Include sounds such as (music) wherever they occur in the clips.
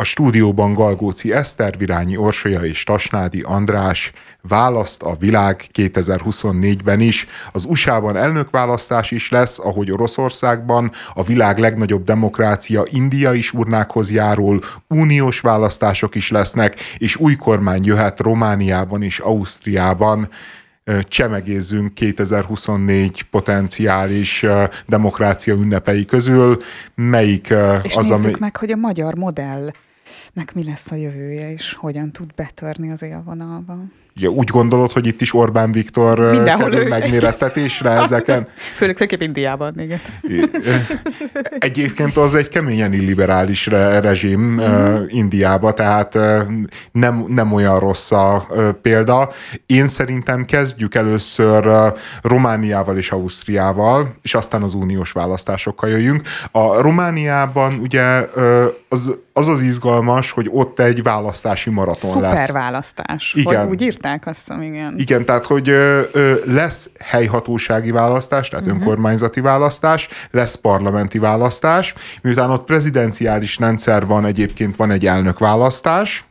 A stúdióban Galgóci Eszter, Virányi Orsolya és Tasnádi András választ a világ 2024-ben is. Az USA-ban elnökválasztás is lesz, ahogy Oroszországban, a világ legnagyobb demokrácia India is urnákhoz járul, uniós választások is lesznek, és új kormány jöhet Romániában és Ausztriában csemegézzünk 2024 potenciális demokrácia ünnepei közül. Melyik és az, nézzük ami... meg, hogy a magyar modell nek mi lesz a jövője, és hogyan tud betörni az élvonalba. Ja, úgy gondolod, hogy itt is Orbán Viktor Mindenhol kerül megmérettetésre (laughs) ezeken? Főleg főképp Indiában, igen. Egyébként az egy keményen illiberális re- rezsim mm. Indiába, tehát nem, nem olyan rossz a példa. Én szerintem kezdjük először Romániával és Ausztriával, és aztán az uniós választásokkal jöjjünk. A Romániában ugye az az az izgalmas, hogy ott egy választási maraton Szuper lesz. Szuper választás. Igen. Hogy úgy írták azt hiszem, igen. Igen, tehát hogy ö, ö, lesz helyhatósági választás, tehát uh-huh. önkormányzati választás, lesz parlamenti választás, miután ott prezidenciális rendszer van, egyébként van egy elnökválasztás,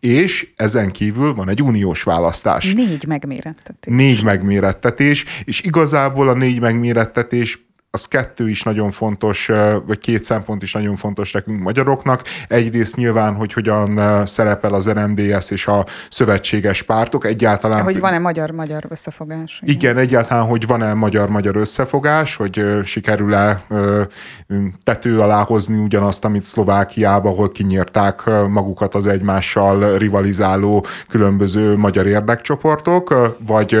és ezen kívül van egy uniós választás. Négy megmérettetés. Négy megmérettetés, és igazából a négy megmérettetés az kettő is nagyon fontos, vagy két szempont is nagyon fontos nekünk magyaroknak. Egyrészt nyilván, hogy hogyan szerepel az RMDS és a szövetséges pártok. Egyáltalán... Hogy van-e magyar-magyar összefogás? Igen, igen egyáltalán, hogy van-e magyar-magyar összefogás, hogy sikerül-e tető alá hozni ugyanazt, amit Szlovákiában, ahol kinyírták magukat az egymással rivalizáló különböző magyar érdekcsoportok, vagy,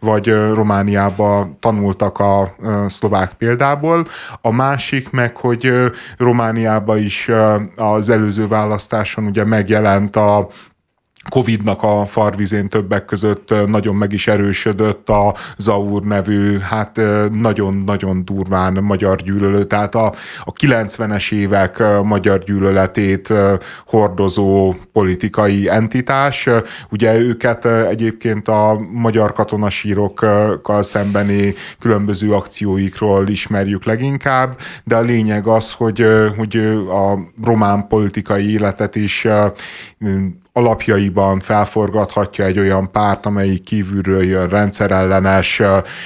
vagy Romániában tanultak a szlovák például, példából, a másik meg, hogy Romániában is az előző választáson ugye megjelent a Covid-nak a farvizén többek között nagyon meg is erősödött a Zaur nevű, hát nagyon-nagyon durván magyar gyűlölő, tehát a, a 90-es évek magyar gyűlöletét hordozó politikai entitás. Ugye őket egyébként a magyar katonasírokkal szembeni különböző akcióikról ismerjük leginkább, de a lényeg az, hogy, hogy a román politikai életet is alapjaiban felforgathatja egy olyan párt, amelyik kívülről jön rendszerellenes,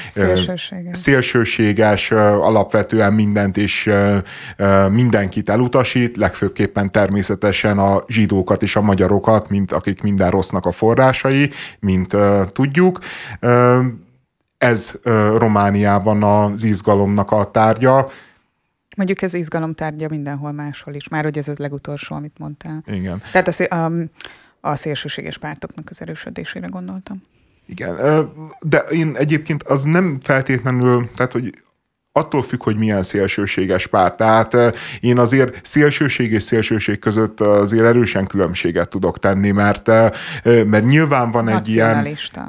szélsőséges, szélsőséges alapvetően mindent és mindenkit elutasít, legfőképpen természetesen a zsidókat és a magyarokat, mint akik minden rossznak a forrásai, mint tudjuk. Ez Romániában az izgalomnak a tárgya. Mondjuk ez izgalomtárgya mindenhol máshol is, már hogy ez az legutolsó, amit mondtál. Igen. Tehát a, a, a szélsőséges pártoknak az erősödésére gondoltam. Igen, de én egyébként az nem feltétlenül, tehát hogy attól függ, hogy milyen szélsőséges párt. Tehát én azért szélsőség és szélsőség között azért erősen különbséget tudok tenni, mert, mert nyilván van egy ilyen...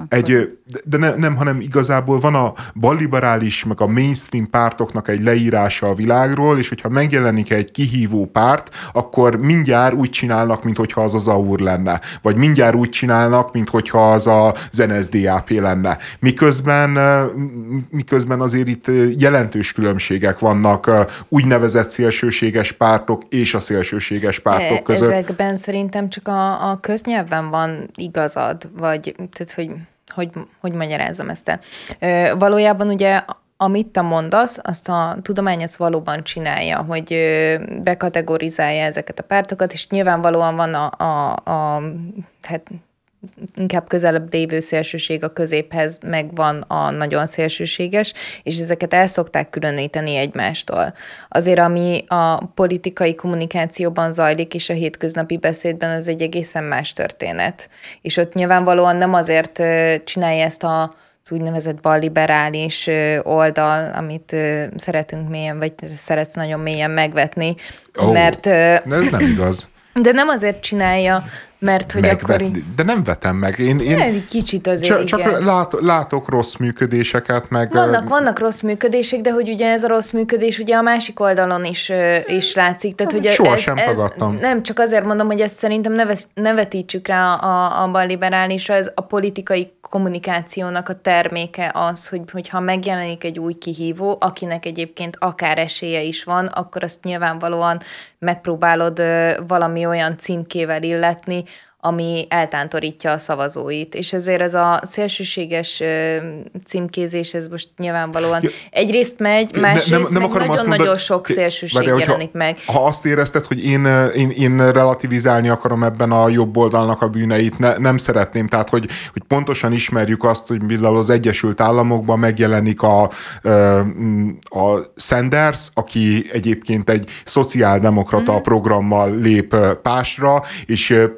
Egy, de ne, nem, hanem igazából van a balliberális, meg a mainstream pártoknak egy leírása a világról, és hogyha megjelenik egy kihívó párt, akkor mindjárt úgy csinálnak, mintha az az AUR lenne. Vagy mindjárt úgy csinálnak, mintha az a NSDAP lenne. Miközben, miközben azért itt jelentős különbségek vannak úgynevezett szélsőséges pártok és a szélsőséges pártok között. Ezekben szerintem csak a, a köznyelvben van igazad, vagy tehát, hogy hogy, hogy magyarázzam ezt el. Valójában ugye amit te mondasz, azt a tudomány ezt valóban csinálja, hogy bekategorizálja ezeket a pártokat, és nyilvánvalóan van a, a, a hát inkább közelebb lévő szélsőség a középhez, meg van a nagyon szélsőséges, és ezeket el szokták különíteni egymástól. Azért, ami a politikai kommunikációban zajlik, és a hétköznapi beszédben, az egy egészen más történet. És ott nyilvánvalóan nem azért csinálja ezt a az úgynevezett balliberális oldal, amit szeretünk mélyen, vagy szeretsz nagyon mélyen megvetni, oh, mert... ez nem igaz. De nem azért csinálja, Mert hogy megvetni. akkor így... De nem vetem meg. Én, én Egy kicsit azért, csak, igen. csak lát, látok rossz működéseket, meg... Vannak, vannak rossz működések, de hogy ugye ez a rossz működés ugye a másik oldalon is, is látszik. Tehát, hogy Sohasem ez, ez, tagadtam. Nem, csak azért mondom, hogy ezt szerintem ne, ne vetítsük rá a, a balliberálisra, ez a politikai kommunikációnak a terméke az, hogy, hogyha megjelenik egy új kihívó, akinek egyébként akár esélye is van, akkor azt nyilvánvalóan megpróbálod valami olyan címkével illetni, ami eltántorítja a szavazóit. És ezért ez a szélsőséges címkézés, ez most nyilvánvalóan Ja. egyrészt megy, másrészt meg akarom azt nagyon-nagyon sok szélsőség hogyha- jelenik meg. Ha azt érezted, hogy én, én, én relativizálni akarom ebben a jobb oldalnak a bűneit, ne, nem szeretném. Tehát, hogy, hogy pontosan ismerjük azt, hogy például az Egyesült Államokban megjelenik a, a Sanders, aki egyébként egy szociáldemokrata Mhm. programmal lép pásra, és ö,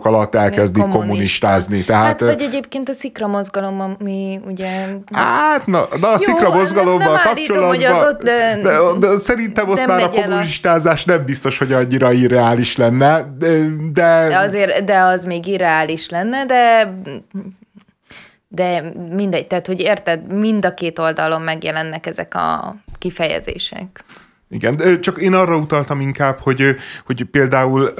pillanatok alatt elkezdi Kommunista. kommunistázni. Tehát, hát, vagy egyébként a szikra mozgalom, ami ugye... Hát, na, na a szikra nem- mozgalommal nem állítom, kapcsolatban, az ott, de- de, de szerintem ott nem már a megy el kommunistázás nem biztos, hogy annyira irreális lenne, de, de, De azért, de az még irreális lenne, de de mindegy, tehát, hogy érted, mind a két oldalon megjelennek ezek a kifejezések. igen, de csak én arra utaltam inkább, hogy, hogy például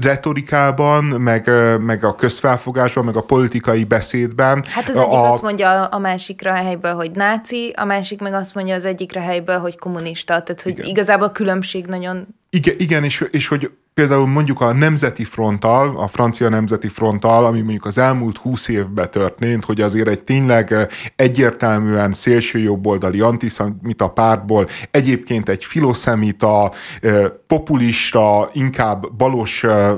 retorikában, meg, meg a közfelfogásban, meg a politikai beszédben. Hát az egyik a, azt mondja a másikra a helyből, hogy náci, a másik meg azt mondja az egyikre helyből, hogy kommunista. Tehát, hogy Igen. igazából a különbség nagyon Igen, igen és, és hogy például mondjuk a Nemzeti Fronttal, a francia Nemzeti Fronttal, ami mondjuk az elmúlt húsz évben történt, hogy azért egy tényleg eh, egyértelműen szélső jobboldali antiszemita pártból egyébként egy filoszemita, eh, populista, inkább balos, eh,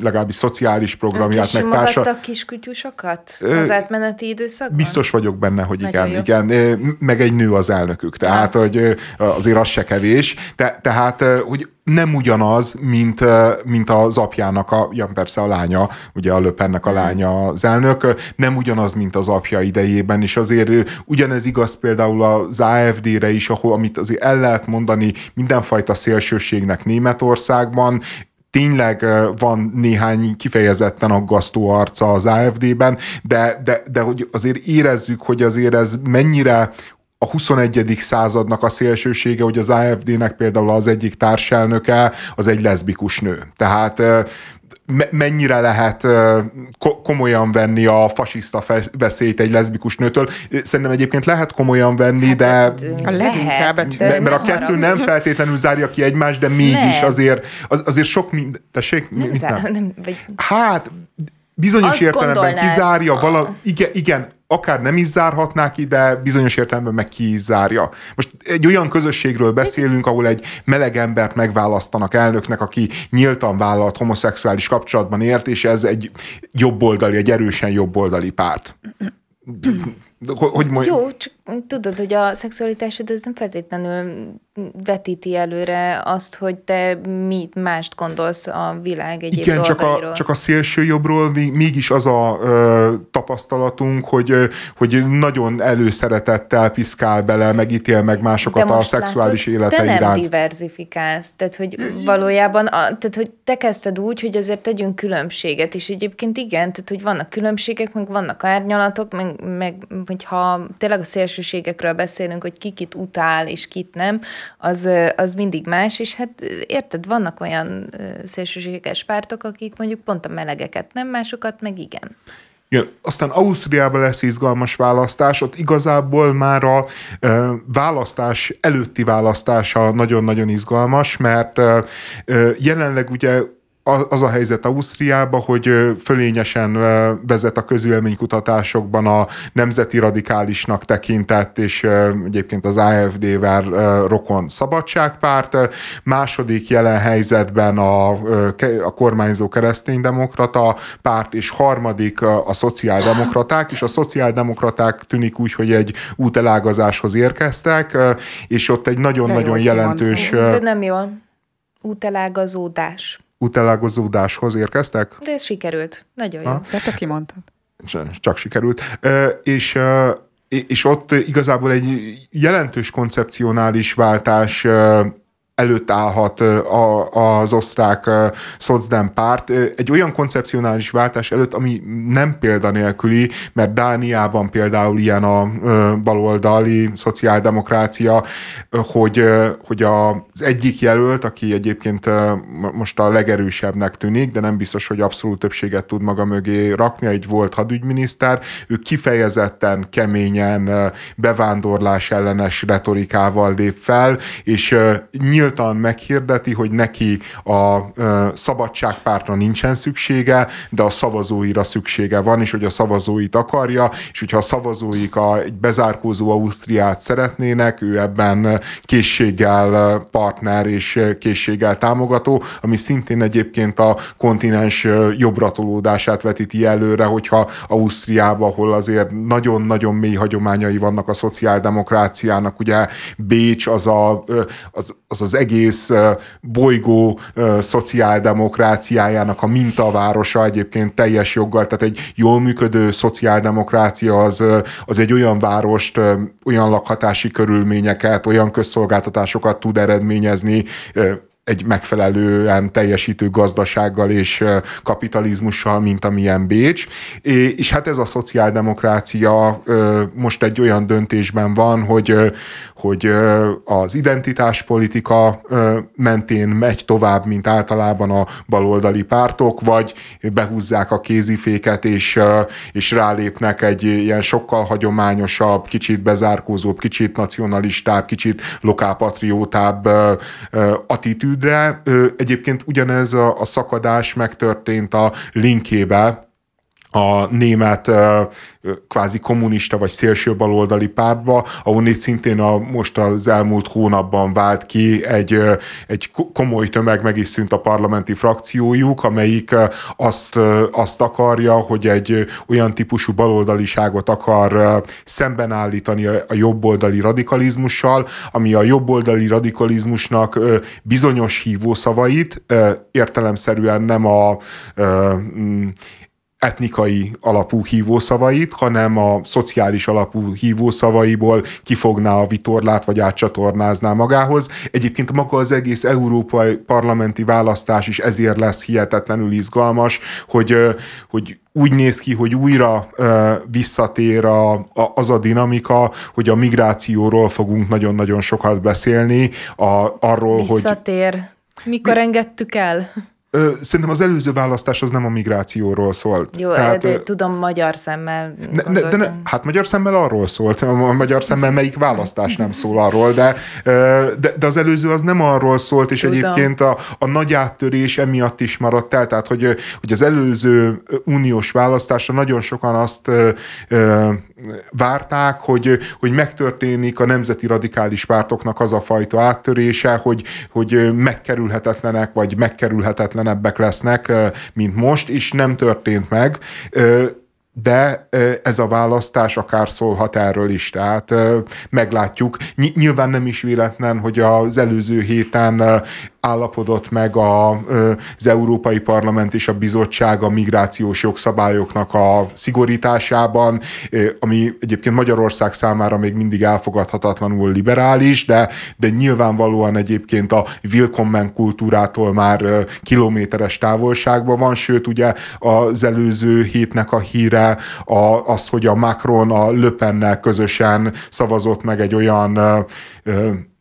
legalábbis szociális programját, meg társa, Simogattak kiskutyusokat az átmeneti időszakban? Biztos vagyok benne, hogy Nagyon igen, jó. igen. Meg egy nő az elnökük, tehát hogy azért az se kevés. Te, tehát, hogy nem ugyanaz, mint, mint az apjának, a, ja, persze a lánya, ugye a Löpennek a lánya az elnök, nem ugyanaz, mint az apja idejében, és azért ugyanez igaz például az AFD-re is, ahol, amit azért el lehet mondani mindenfajta szélsőségnek Németországban, tényleg van néhány kifejezetten aggasztó arca az AFD-ben, de, de, de hogy azért érezzük, hogy azért ez mennyire a 21. századnak a szélsősége, hogy az AFD-nek például az egyik társelnöke az egy leszbikus nő. Tehát mennyire lehet komolyan venni a fasiszta veszélyt egy leszbikus nőtől. Szerintem egyébként lehet komolyan venni, de Hát, A leginkább de mert, a kettő nem feltétlenül zárja ki egymást, de mégis azért, az, azért sok mind... Tessék? Nem, Mit zár, nem, vagy Hát, bizonyos Azt értelemben gondolnád. kizárja, Ah. vala, igen, igen, akár nem is zárhatná ki, de bizonyos értelemben meg ki is zárja. Most egy olyan közösségről beszélünk, ahol egy meleg embert megválasztanak elnöknek, aki nyíltan vállalt homoszexuális kapcsolatban ért, és ez egy jobboldali, egy erősen jobboldali párt. Hogy, hogy mondj, Jó, csak tudod, hogy a szexualitásod ez nem feltétlenül vetíti előre azt, hogy te mi mást gondolsz a világ egyéb Igen, csak a, csak a szélső jobbról mégis az a ö, tapasztalatunk, hogy, ö, hogy nagyon előszeretettel piszkál bele, megítél meg másokat a most szexuális látod, élete te nem iránt. diverzifikálsz, tehát hogy valójában, a, tehát hogy te kezdted úgy, hogy azért tegyünk különbséget, és egyébként igen, tehát hogy vannak különbségek, meg vannak árnyalatok, meg, meg hogyha tényleg a szélsőségekről beszélünk, hogy ki kit utál és kit nem, az, az mindig más, és hát érted, vannak olyan szélsőséges pártok, akik mondjuk pont a melegeket nem, másokat meg igen. Igen, aztán Ausztriában lesz izgalmas választás, ott igazából már a ö, választás előtti választása nagyon-nagyon izgalmas, mert ö, jelenleg ugye az a helyzet Ausztriában, hogy fölényesen vezet a közvéleménykutatásokban a nemzeti radikálisnak tekintett, és egyébként az AFD-vel rokon szabadságpárt. Második jelen helyzetben a, a kormányzó kereszténydemokrata párt, és harmadik a szociáldemokraták, és a szociáldemokraták tűnik úgy, hogy egy útelágazáshoz érkeztek, és ott egy nagyon-nagyon jelentős kimondtad. ö, De nem jól. Útelágazódás. Útelágazódáshoz érkeztek. De ez sikerült. Nagyon jó. Ha? De te kimondtad. csak sikerült, Ö, és, ö, és ott igazából egy jelentős koncepcionális váltás előtt állhat az osztrák szocdem párt. Egy olyan koncepcionális váltás előtt, ami nem példanélküli, mert Dániában például ilyen a baloldali szociáldemokrácia, hogy, hogy az egyik jelölt, aki egyébként most a legerősebbnek tűnik, de nem biztos, hogy abszolút többséget tud maga mögé rakni, egy volt hadügyminiszter, ő kifejezetten keményen bevándorlás ellenes retorikával lép fel, és nyíltan meghirdeti, hogy neki a szabadságpártra nincsen szüksége, de a szavazóira szüksége van, és hogy a szavazóit akarja, és hogyha a szavazóik a, egy bezárkózó Ausztriát szeretnének, ő ebben készséggel partner és készséggel támogató, ami szintén egyébként a kontinens jobbratolódását vetíti előre, hogyha Ausztriába, ahol azért nagyon-nagyon mély hagyományai vannak a szociáldemokráciának, ugye Bécs az a, az, az, az egész bolygó szociáldemokráciájának a mintavárosa egyébként teljes joggal, tehát egy jól működő szociáldemokrácia az, az egy olyan várost, olyan lakhatási körülményeket, olyan közszolgáltatásokat tud eredményezni, egy megfelelően teljesítő gazdasággal és kapitalizmussal, mint amilyen Bécs. És hát ez a szociáldemokrácia most egy olyan döntésben van, hogy, hogy az identitáspolitika mentén megy tovább, mint általában a baloldali pártok, vagy behúzzák a kéziféket, és, és rálépnek egy ilyen sokkal hagyományosabb, kicsit bezárkózóbb, kicsit nacionalistább, kicsit lokálpatriótább attitűd, de egyébként ugyanez a, a szakadás megtörtént a linkébe, a német kvázi kommunista vagy szélső baloldali pártba, ahol szintén a, most az elmúlt hónapban vált ki egy, egy komoly tömeg, meg is szűnt a parlamenti frakciójuk, amelyik azt, azt akarja, hogy egy olyan típusú baloldaliságot akar szemben állítani a jobboldali radikalizmussal, ami a jobboldali radikalizmusnak bizonyos hívószavait, értelemszerűen nem a etnikai alapú hívószavait, hanem a szociális alapú hívószavaiból kifogná a vitorlát, vagy átcsatornázná magához. Egyébként maga az egész európai parlamenti választás is ezért lesz hihetetlenül izgalmas, hogy, hogy úgy néz ki, hogy újra visszatér a, a, az a dinamika, hogy a migrációról fogunk nagyon-nagyon sokat beszélni, a, arról, visszatér. hogy... Visszatér. Mikor Mi... engedtük el? Ö, szerintem az előző választás az nem a migrációról szólt. Jó, Tehát, de tudom, magyar szemmel ne, ne, de ne, Hát magyar szemmel arról szólt. A magyar szemmel melyik választás nem szól arról, de, de, de az előző az nem arról szólt, és tudom. egyébként a, a nagy áttörés emiatt is maradt el. Tehát, hogy, hogy az előző uniós választásra nagyon sokan azt várták, hogy, hogy megtörténik a nemzeti radikális pártoknak az a fajta áttörése, hogy, hogy megkerülhetetlenek, vagy megkerülhetetlenebbek lesznek, mint most, és nem történt meg de ez a választás akár szólhat erről is, tehát meglátjuk. Nyilván nem is véletlen, hogy az előző héten állapodott meg az Európai Parlament és a bizottság a migrációs jogszabályoknak a szigorításában, ami egyébként Magyarország számára még mindig elfogadhatatlanul liberális, de, de nyilvánvalóan egyébként a willkommen kultúrától már kilométeres távolságban van, sőt ugye az előző hétnek a híre az, hogy a Macron a Löpennel közösen szavazott meg egy olyan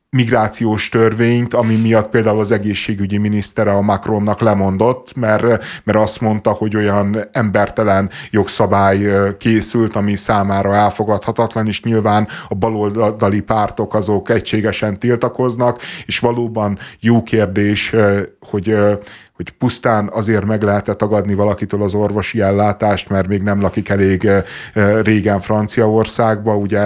migrációs törvényt, ami miatt például az egészségügyi minisztere a Macronnak lemondott, mert, mert azt mondta, hogy olyan embertelen jogszabály készült, ami számára elfogadhatatlan, és nyilván a baloldali pártok azok egységesen tiltakoznak, és valóban jó kérdés, hogy hogy pusztán azért meg lehet -e tagadni valakitől az orvosi ellátást, mert még nem lakik elég régen Franciaországba. Ugye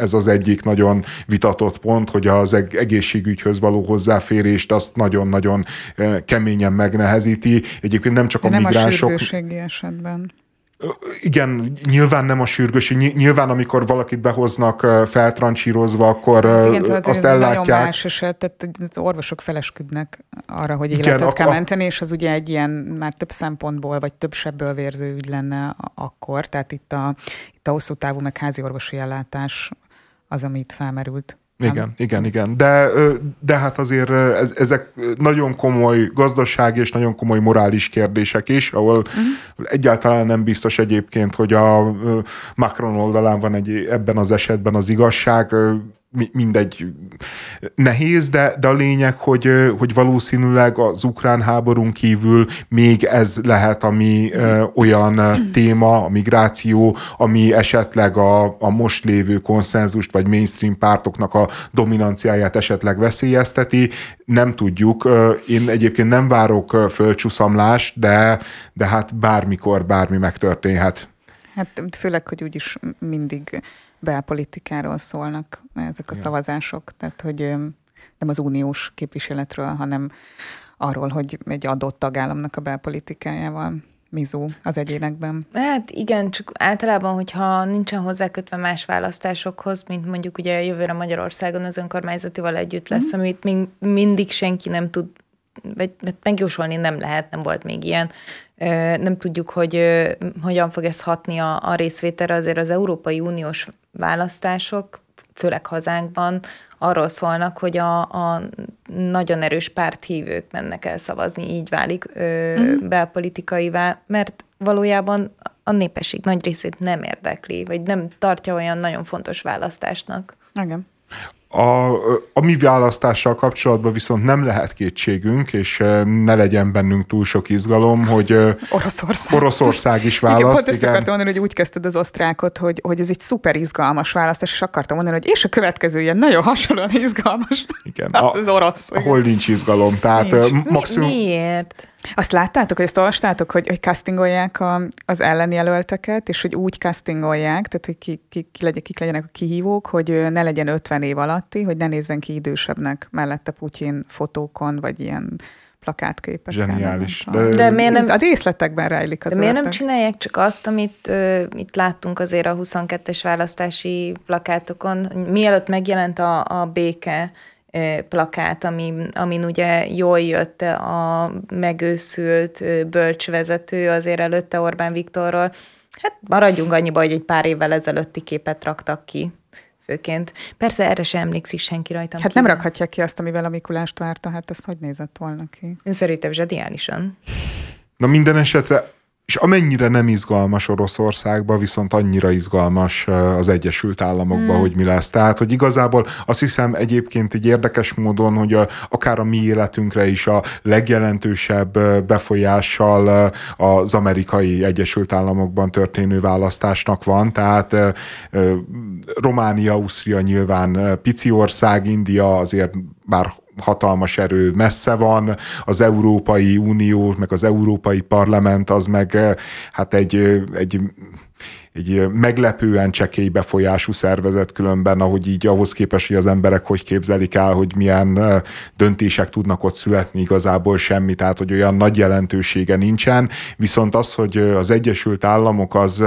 ez az egyik nagyon vitatott pont, hogy az egészségügyhöz való hozzáférést azt nagyon-nagyon keményen megnehezíti. Egyébként nem csak De a nem migránsok... a esetben. Igen, nyilván nem a sürgős, nyilván amikor valakit behoznak feltrancsírozva, akkor hát igen, szóval azt ez ellátják. Nagyon más eset, tehát az orvosok felesküdnek arra, hogy életet igen, kell a, menteni, és az ugye egy ilyen már több szempontból, vagy több sebből vérző ügy lenne akkor, tehát itt a, itt a hosszú távú meg házi orvosi ellátás az, ami itt felmerült. Igen, igen, igen. De, de hát azért ez, ezek nagyon komoly gazdasági és nagyon komoly morális kérdések is, ahol uh-huh. egyáltalán nem biztos egyébként, hogy a Macron oldalán van egy ebben az esetben az igazság mindegy nehéz, de, de a lényeg, hogy, hogy valószínűleg az ukrán háborún kívül még ez lehet, ami ö, olyan téma, a migráció, ami esetleg a, a most lévő konszenzust, vagy mainstream pártoknak a dominanciáját esetleg veszélyezteti. Nem tudjuk. Én egyébként nem várok földcsúszamlást, de, de hát bármikor bármi megtörténhet. Hát főleg, hogy úgyis mindig belpolitikáról szólnak ezek a Igen. szavazások, tehát hogy nem az uniós képviseletről, hanem arról, hogy egy adott tagállamnak a belpolitikájával mizó az egyénekben. Hát igen, csak általában, hogyha nincsen hozzákötve más választásokhoz, mint mondjuk ugye jövőre Magyarországon az önkormányzatival együtt lesz, mm. amit még mindig senki nem tud, vagy hát megjósolni nem lehet, nem volt még ilyen. Nem tudjuk, hogy hogyan fog ez hatni a, a részvételre, azért az Európai Uniós választások, főleg hazánkban, arról szólnak, hogy a, a nagyon erős párthívők mennek el szavazni, így válik ö, mm. belpolitikaivá, mert valójában a népesség nagy részét nem érdekli, vagy nem tartja olyan nagyon fontos választásnak. Igen. A, a mi választással kapcsolatban viszont nem lehet kétségünk, és ne legyen bennünk túl sok izgalom, hogy Oroszország, Oroszország is választ. Igen, pont ezt igen. akartam mondani, hogy úgy kezdted az osztrákot, hogy, hogy ez egy szuper izgalmas választás, és akartam mondani, hogy és a következő ilyen nagyon hasonlóan izgalmas. Igen, az, a, az orosz. Ahol nincs izgalom. Tehát nincs. maximum... Miért? Azt láttátok, hogy ezt olvastátok, hogy, hogy castingolják a, az ellenjelölteket, és hogy úgy castingolják, tehát hogy ki, ki, ki legyen, kik legyenek a kihívók, hogy ne legyen 50 év alatti, hogy ne nézzen ki idősebbnek mellette Putyin fotókon, vagy ilyen plakátképek. Zseniális. De, de miért nem, a részletekben rejlik az De miért nem csinálják csak azt, amit uh, itt láttunk azért a 22-es választási plakátokon, mielőtt megjelent a, a béke, plakát, amin, amin ugye jól jött a megőszült bölcsvezető azért előtte Orbán Viktorról. Hát maradjunk annyiba, hogy egy pár évvel ezelőtti képet raktak ki főként. Persze erre sem emlékszik senki rajta. Hát nem rakhatják ki azt, amivel a Mikulást várta, hát ezt hogy nézett volna ki? Szerintem zseniálisan. Na minden esetre és amennyire nem izgalmas Oroszországban, viszont annyira izgalmas az Egyesült Államokban, mm. hogy mi lesz. Tehát, hogy igazából azt hiszem egyébként egy érdekes módon, hogy a, akár a mi életünkre is a legjelentősebb befolyással az amerikai Egyesült Államokban történő választásnak van. Tehát Románia, Ausztria nyilván pici ország, India azért már hatalmas erő messze van, az Európai Unió, meg az Európai Parlament az meg eh, hát egy, eh, egy egy meglepően csekély befolyású szervezet különben, ahogy így ahhoz képest, hogy az emberek hogy képzelik el, hogy milyen eh, döntések tudnak ott születni, igazából semmi, tehát hogy olyan nagy jelentősége nincsen, viszont az, hogy az Egyesült Államok az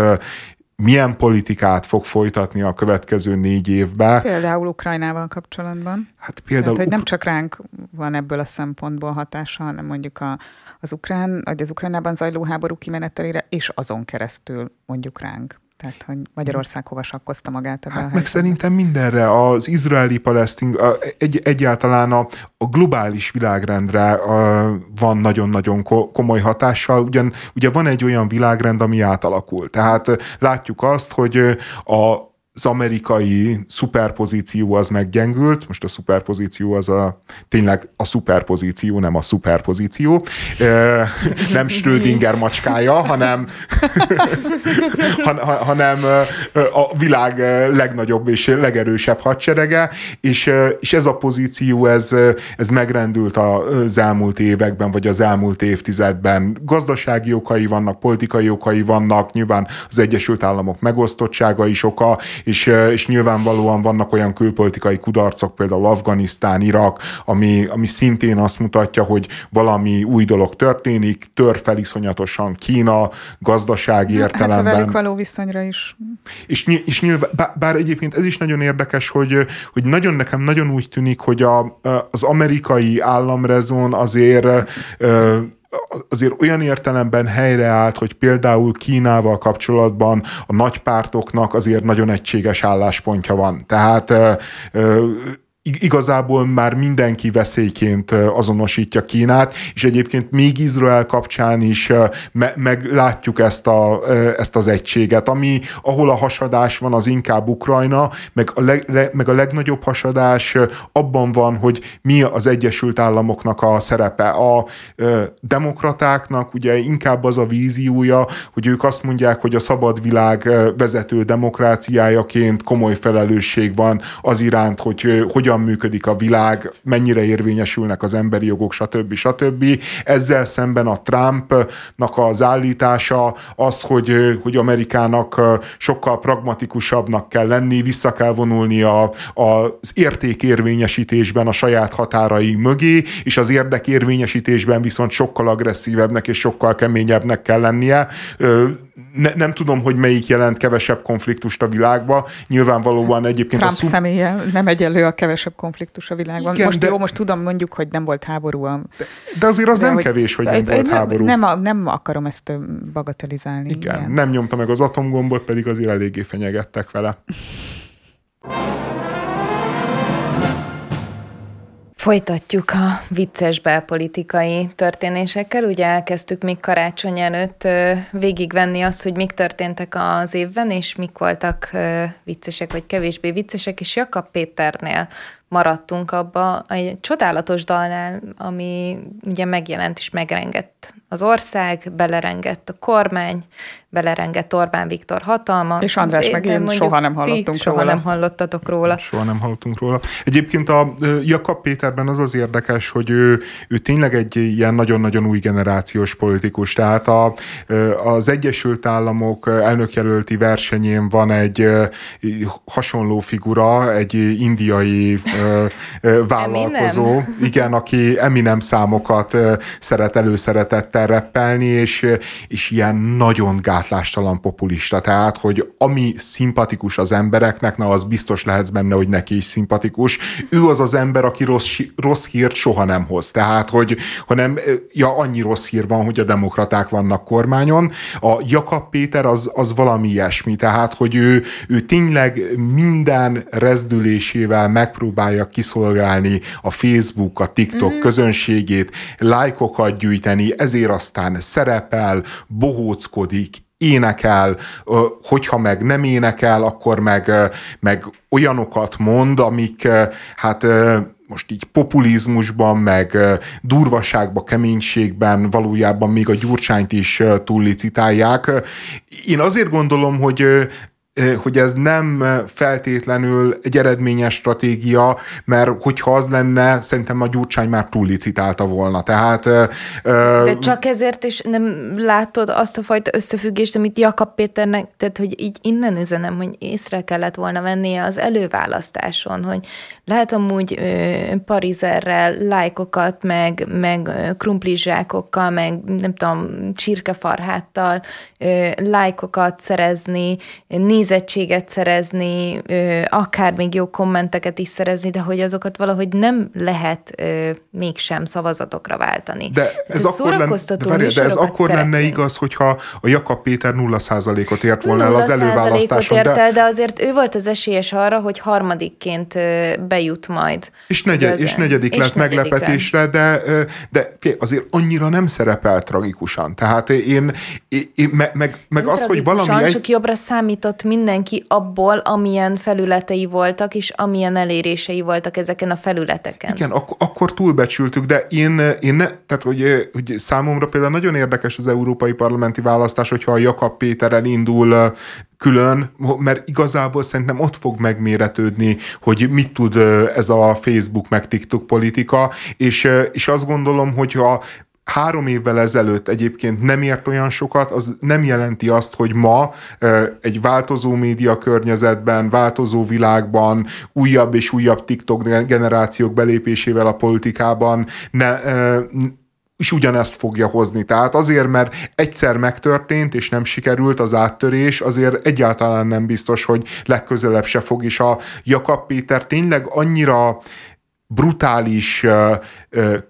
milyen politikát fog folytatni a következő négy évben. Például Ukrajnával kapcsolatban. Hát például... Tehát, hogy nem csak ránk van ebből a szempontból hatása, hanem mondjuk a, az ukrán, vagy az Ukrajnában zajló háború kimenetelére, és azon keresztül mondjuk ránk. Tehát, hogy Magyarország hova sakkozta magát ebben hát a meg szerintem mindenre, az izraeli-palesztin, egy, egyáltalán a, a globális világrendre a, van nagyon-nagyon komoly hatással. Ugyan, ugye van egy olyan világrend, ami átalakul. Tehát látjuk azt, hogy a az amerikai szuperpozíció az meggyengült, most a szuperpozíció az a tényleg a szuperpozíció, nem a szuperpozíció, nem Schrödinger macskája, hanem, (laughs) han, hanem a világ legnagyobb és legerősebb hadserege, és, és ez a pozíció, ez, ez megrendült az elmúlt években, vagy az elmúlt évtizedben. Gazdasági okai vannak, politikai okai vannak, nyilván az Egyesült Államok megosztottsága is oka, és, és nyilvánvalóan vannak olyan külpolitikai kudarcok, például Afganisztán, Irak, ami, ami szintén azt mutatja, hogy valami új dolog történik, tör fel iszonyatosan Kína gazdasági értelemben. Hát a velük való viszonyra is. És, és nyilván, bár egyébként ez is nagyon érdekes, hogy, hogy nagyon nekem nagyon úgy tűnik, hogy a, az amerikai államrezon azért azért olyan értelemben helyreállt, hogy például Kínával kapcsolatban a nagypártoknak azért nagyon egységes álláspontja van. Tehát igazából már mindenki veszélyként azonosítja Kínát, és egyébként még Izrael kapcsán is me- meglátjuk ezt, a, ezt az egységet, ami ahol a hasadás van, az inkább Ukrajna, meg a, leg, le, meg a legnagyobb hasadás abban van, hogy mi az Egyesült Államoknak a szerepe. A demokratáknak ugye inkább az a víziója, hogy ők azt mondják, hogy a szabad világ vezető demokráciájaként komoly felelősség van az iránt, hogy hogyan hogyan működik a világ, mennyire érvényesülnek az emberi jogok, stb. stb. Ezzel szemben a Trumpnak az állítása az, hogy, hogy Amerikának sokkal pragmatikusabbnak kell lenni, vissza kell vonulni a, az értékérvényesítésben a saját határai mögé, és az érdekérvényesítésben viszont sokkal agresszívebbnek és sokkal keményebbnek kell lennie ne, nem tudom, hogy melyik jelent kevesebb konfliktust a világba. Nyilvánvalóan egyébként Trump a szum... személye nem egyenlő a kevesebb konfliktus a világban. Igen, most de... jó, most tudom mondjuk, hogy nem volt háború. A... De, de azért az de nem hogy... kevés, hogy nem volt nem, háború. Nem, nem akarom ezt bagatelizálni. Igen, igen, nem nyomta meg az atomgombot, pedig azért eléggé fenyegettek vele. (laughs) Folytatjuk a vicces belpolitikai történésekkel. Ugye elkezdtük még karácsony előtt végigvenni azt, hogy mik történtek az évben, és mik voltak viccesek vagy kevésbé viccesek, és Jakab Péternél maradtunk abba egy csodálatos dalnál, ami ugye megjelent és megrengett az ország, belerengett a kormány, belerengett Orbán Viktor hatalma. És András meg én soha nem hallottunk soha róla. nem hallottatok róla. Soha nem hallottunk róla. Egyébként a Jakab Péterben az az érdekes, hogy ő, ő tényleg egy ilyen nagyon-nagyon új generációs politikus. Tehát a, az Egyesült Államok elnökjelölti versenyén van egy hasonló figura, egy indiai vállalkozó, Eminem. igen, aki Eminem számokat szeret előszeretettel reppelni, és, és ilyen nagyon gátlástalan populista. Tehát, hogy ami szimpatikus az embereknek, na az biztos lehetsz benne, hogy neki is szimpatikus. Ő az az ember, aki rossz, rossz hírt soha nem hoz. Tehát, hogy hanem, ja, annyi rossz hír van, hogy a demokraták vannak kormányon. A Jakab Péter az, az valami ilyesmi. Tehát, hogy ő, ő tényleg minden rezdülésével megpróbálja kiszolgálni a Facebook, a TikTok mm-hmm. közönségét, lájkokat gyűjteni, ezért aztán szerepel, bohóckodik, énekel, hogyha meg nem énekel, akkor meg, meg olyanokat mond, amik hát most így populizmusban, meg durvaságban, keménységben valójában még a gyurcsányt is túllicitálják. Én azért gondolom, hogy hogy ez nem feltétlenül egy eredményes stratégia, mert hogyha az lenne, szerintem a Gyurcsány már túllicitálta volna. Tehát, De csak ezért is nem látod azt a fajta összefüggést, amit Jakab Péternek, tehát hogy így innen üzenem, hogy észre kellett volna vennie az előválasztáson, hogy lehet amúgy ö, parizerrel lájkokat, meg, meg krumplizsákokkal, meg nem tudom, csirkefarháttal ö, lájkokat szerezni, nézettséget szerezni, akár még jó kommenteket is szerezni, de hogy azokat valahogy nem lehet mégsem szavazatokra váltani. De ez, ez akkor, lenne, de, várja, de ez akkor lenne igaz, hogyha a Jakab Péter 0%-ot ért volna el az előválasztáson. Ért el, de... de azért ő volt az esélyes arra, hogy harmadikként bejut majd. És, negyed, és negyedik és lett negyedik meglepetésre, de, de azért annyira nem szerepel tragikusan. Tehát én, én meg, meg, meg az, hogy valami... Egy... csak jobbra számított mindenki abból, amilyen felületei voltak, és amilyen elérései voltak ezeken a felületeken. Igen, ak- akkor túlbecsültük, de én, én ne, tehát hogy, hogy számomra például nagyon érdekes az európai parlamenti választás, hogyha a Jakab Péter elindul külön, mert igazából szerintem ott fog megméretődni, hogy mit tud ez a Facebook meg TikTok politika, és, és azt gondolom, hogyha három évvel ezelőtt egyébként nem ért olyan sokat, az nem jelenti azt, hogy ma egy változó média környezetben, változó világban, újabb és újabb TikTok generációk belépésével a politikában ne, és ugyanezt fogja hozni. Tehát azért, mert egyszer megtörtént, és nem sikerült az áttörés, azért egyáltalán nem biztos, hogy legközelebb se fog, is a Jakab Péter tényleg annyira brutális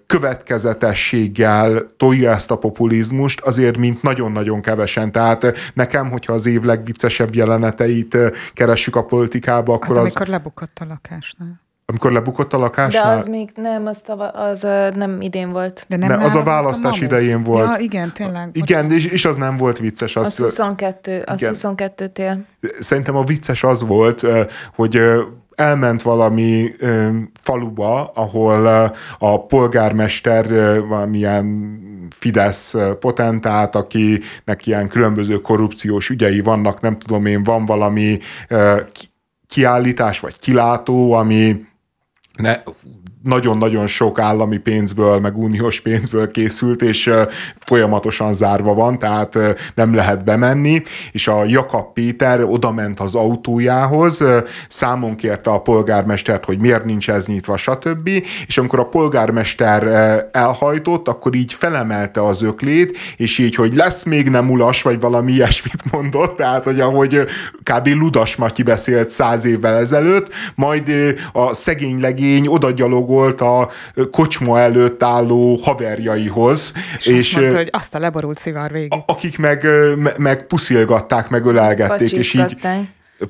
következetességgel tolja ezt a populizmust, azért, mint nagyon-nagyon kevesen. Tehát nekem, hogyha az év legviccesebb jeleneteit keressük a politikába, akkor az... az amikor lebukott a lakásnál. Amikor lebukott a lakásnál? De az még nem, az, tava, az nem idén volt. De, nem De az a választás a idején volt. Ja, igen, tényleg. Igen, és, és az nem volt vicces. Az, az 22, az igen. 22 tél. Szerintem a vicces az volt, hogy elment valami ö, faluba, ahol ö, a polgármester ö, valamilyen Fidesz potentát, akinek ilyen különböző korrupciós ügyei vannak, nem tudom én, van valami ö, kiállítás vagy kilátó, ami ne, nagyon-nagyon sok állami pénzből, meg uniós pénzből készült, és folyamatosan zárva van, tehát nem lehet bemenni, és a Jakab Péter oda ment az autójához, számon kérte a polgármestert, hogy miért nincs ez nyitva, stb. És amikor a polgármester elhajtott, akkor így felemelte az öklét, és így, hogy lesz még nem ulas, vagy valami ilyesmit mondott, tehát, hogy ahogy kb. Ludas Matyi beszélt száz évvel ezelőtt, majd a szegény legény oda gyalogol volt a kocsma előtt álló haverjaihoz. És, és mondta, hogy azt a leborult szivar végig. Akik meg, meg puszilgatták, meg ölelgették, és így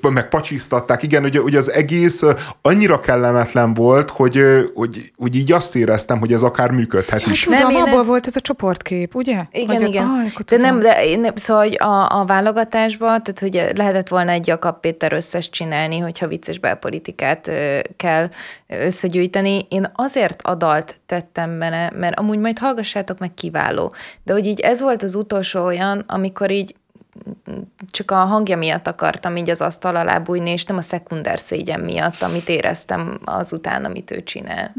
meg pacsisztatták. Igen, hogy, hogy az egész annyira kellemetlen volt, hogy, hogy, hogy így azt éreztem, hogy ez akár működhet ja, is. Nem, abból ez... volt ez a csoportkép, ugye? Igen, hogy igen. Ah, de nem, de én, szóval hogy a, a válogatásban, tehát hogy lehetett volna egy Jakab Péter összes csinálni, hogyha vicces belpolitikát ö, kell összegyűjteni. Én azért adalt tettem benne, mert amúgy majd hallgassátok meg kiváló. De hogy így ez volt az utolsó olyan, amikor így csak a hangja miatt akartam így az asztal alá bújni, és nem a szekunder szégyen miatt, amit éreztem azután, amit ő csinál.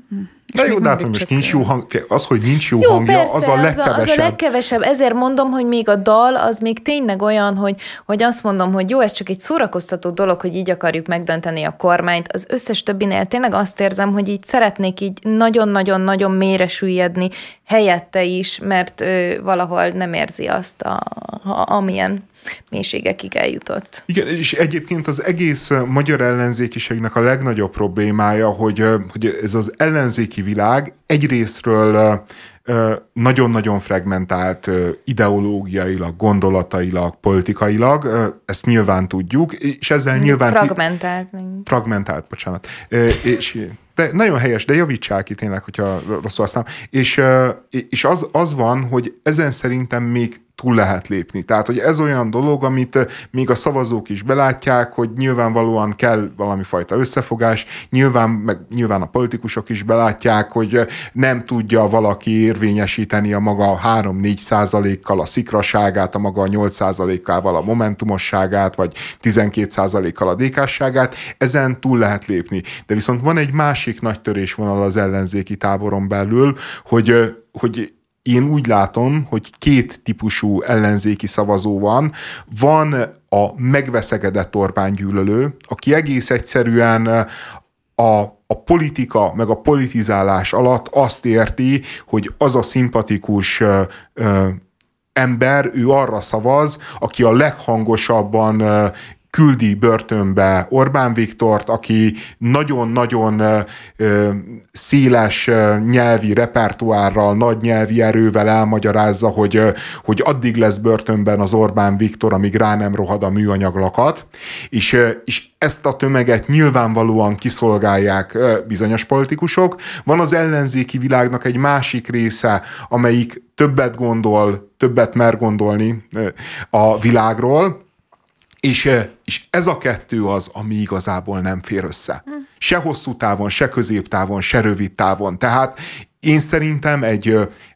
De jó, hát most nincs jó hang, az, hogy nincs jó, jó hangja, persze, az a legkevesebb. Az a, az a legkevesebb, ezért mondom, hogy még a dal az még tényleg olyan, hogy, hogy azt mondom, hogy jó, ez csak egy szórakoztató dolog, hogy így akarjuk megdönteni a kormányt. Az összes többinél tényleg azt érzem, hogy így szeretnék így nagyon-nagyon-nagyon mélyre süllyedni helyette is, mert ő valahol nem érzi azt, a, a, amilyen mélységekig eljutott. Igen, és egyébként az egész magyar ellenzékiségnek a legnagyobb problémája, hogy, hogy ez az ellenzéki világ egyrésztről nagyon-nagyon fragmentált ideológiailag, gondolatailag, politikailag, ezt nyilván tudjuk, és ezzel nyilván... Fragmentált. Fragmentált, bocsánat. És de nagyon helyes, de javítsál ki tényleg, hogyha rosszul használom. És, és az, az van, hogy ezen szerintem még túl lehet lépni. Tehát, hogy ez olyan dolog, amit még a szavazók is belátják, hogy nyilvánvalóan kell valami fajta összefogás, nyilván, meg nyilván a politikusok is belátják, hogy nem tudja valaki érvényesíteni a maga 3-4 százalékkal a szikraságát, a maga 8 százalékával a momentumosságát, vagy 12 százalékkal a dékásságát, ezen túl lehet lépni. De viszont van egy másik nagy törésvonal az ellenzéki táboron belül, hogy hogy én úgy látom, hogy két típusú ellenzéki szavazó van. Van a megveszegedett Orbán gyűlölő, aki egész egyszerűen a, a politika, meg a politizálás alatt azt érti, hogy az a szimpatikus ö, ö, ember, ő arra szavaz, aki a leghangosabban küldi börtönbe Orbán Viktort, aki nagyon-nagyon széles nyelvi repertoárral, nagy nyelvi erővel elmagyarázza, hogy, hogy addig lesz börtönben az Orbán Viktor, amíg rá nem rohad a műanyaglakat, és, és ezt a tömeget nyilvánvalóan kiszolgálják bizonyos politikusok. Van az ellenzéki világnak egy másik része, amelyik többet gondol, többet mer gondolni a világról, és, és ez a kettő az, ami igazából nem fér össze. Se hosszú távon, se középtávon, se rövid távon. Tehát én szerintem egy,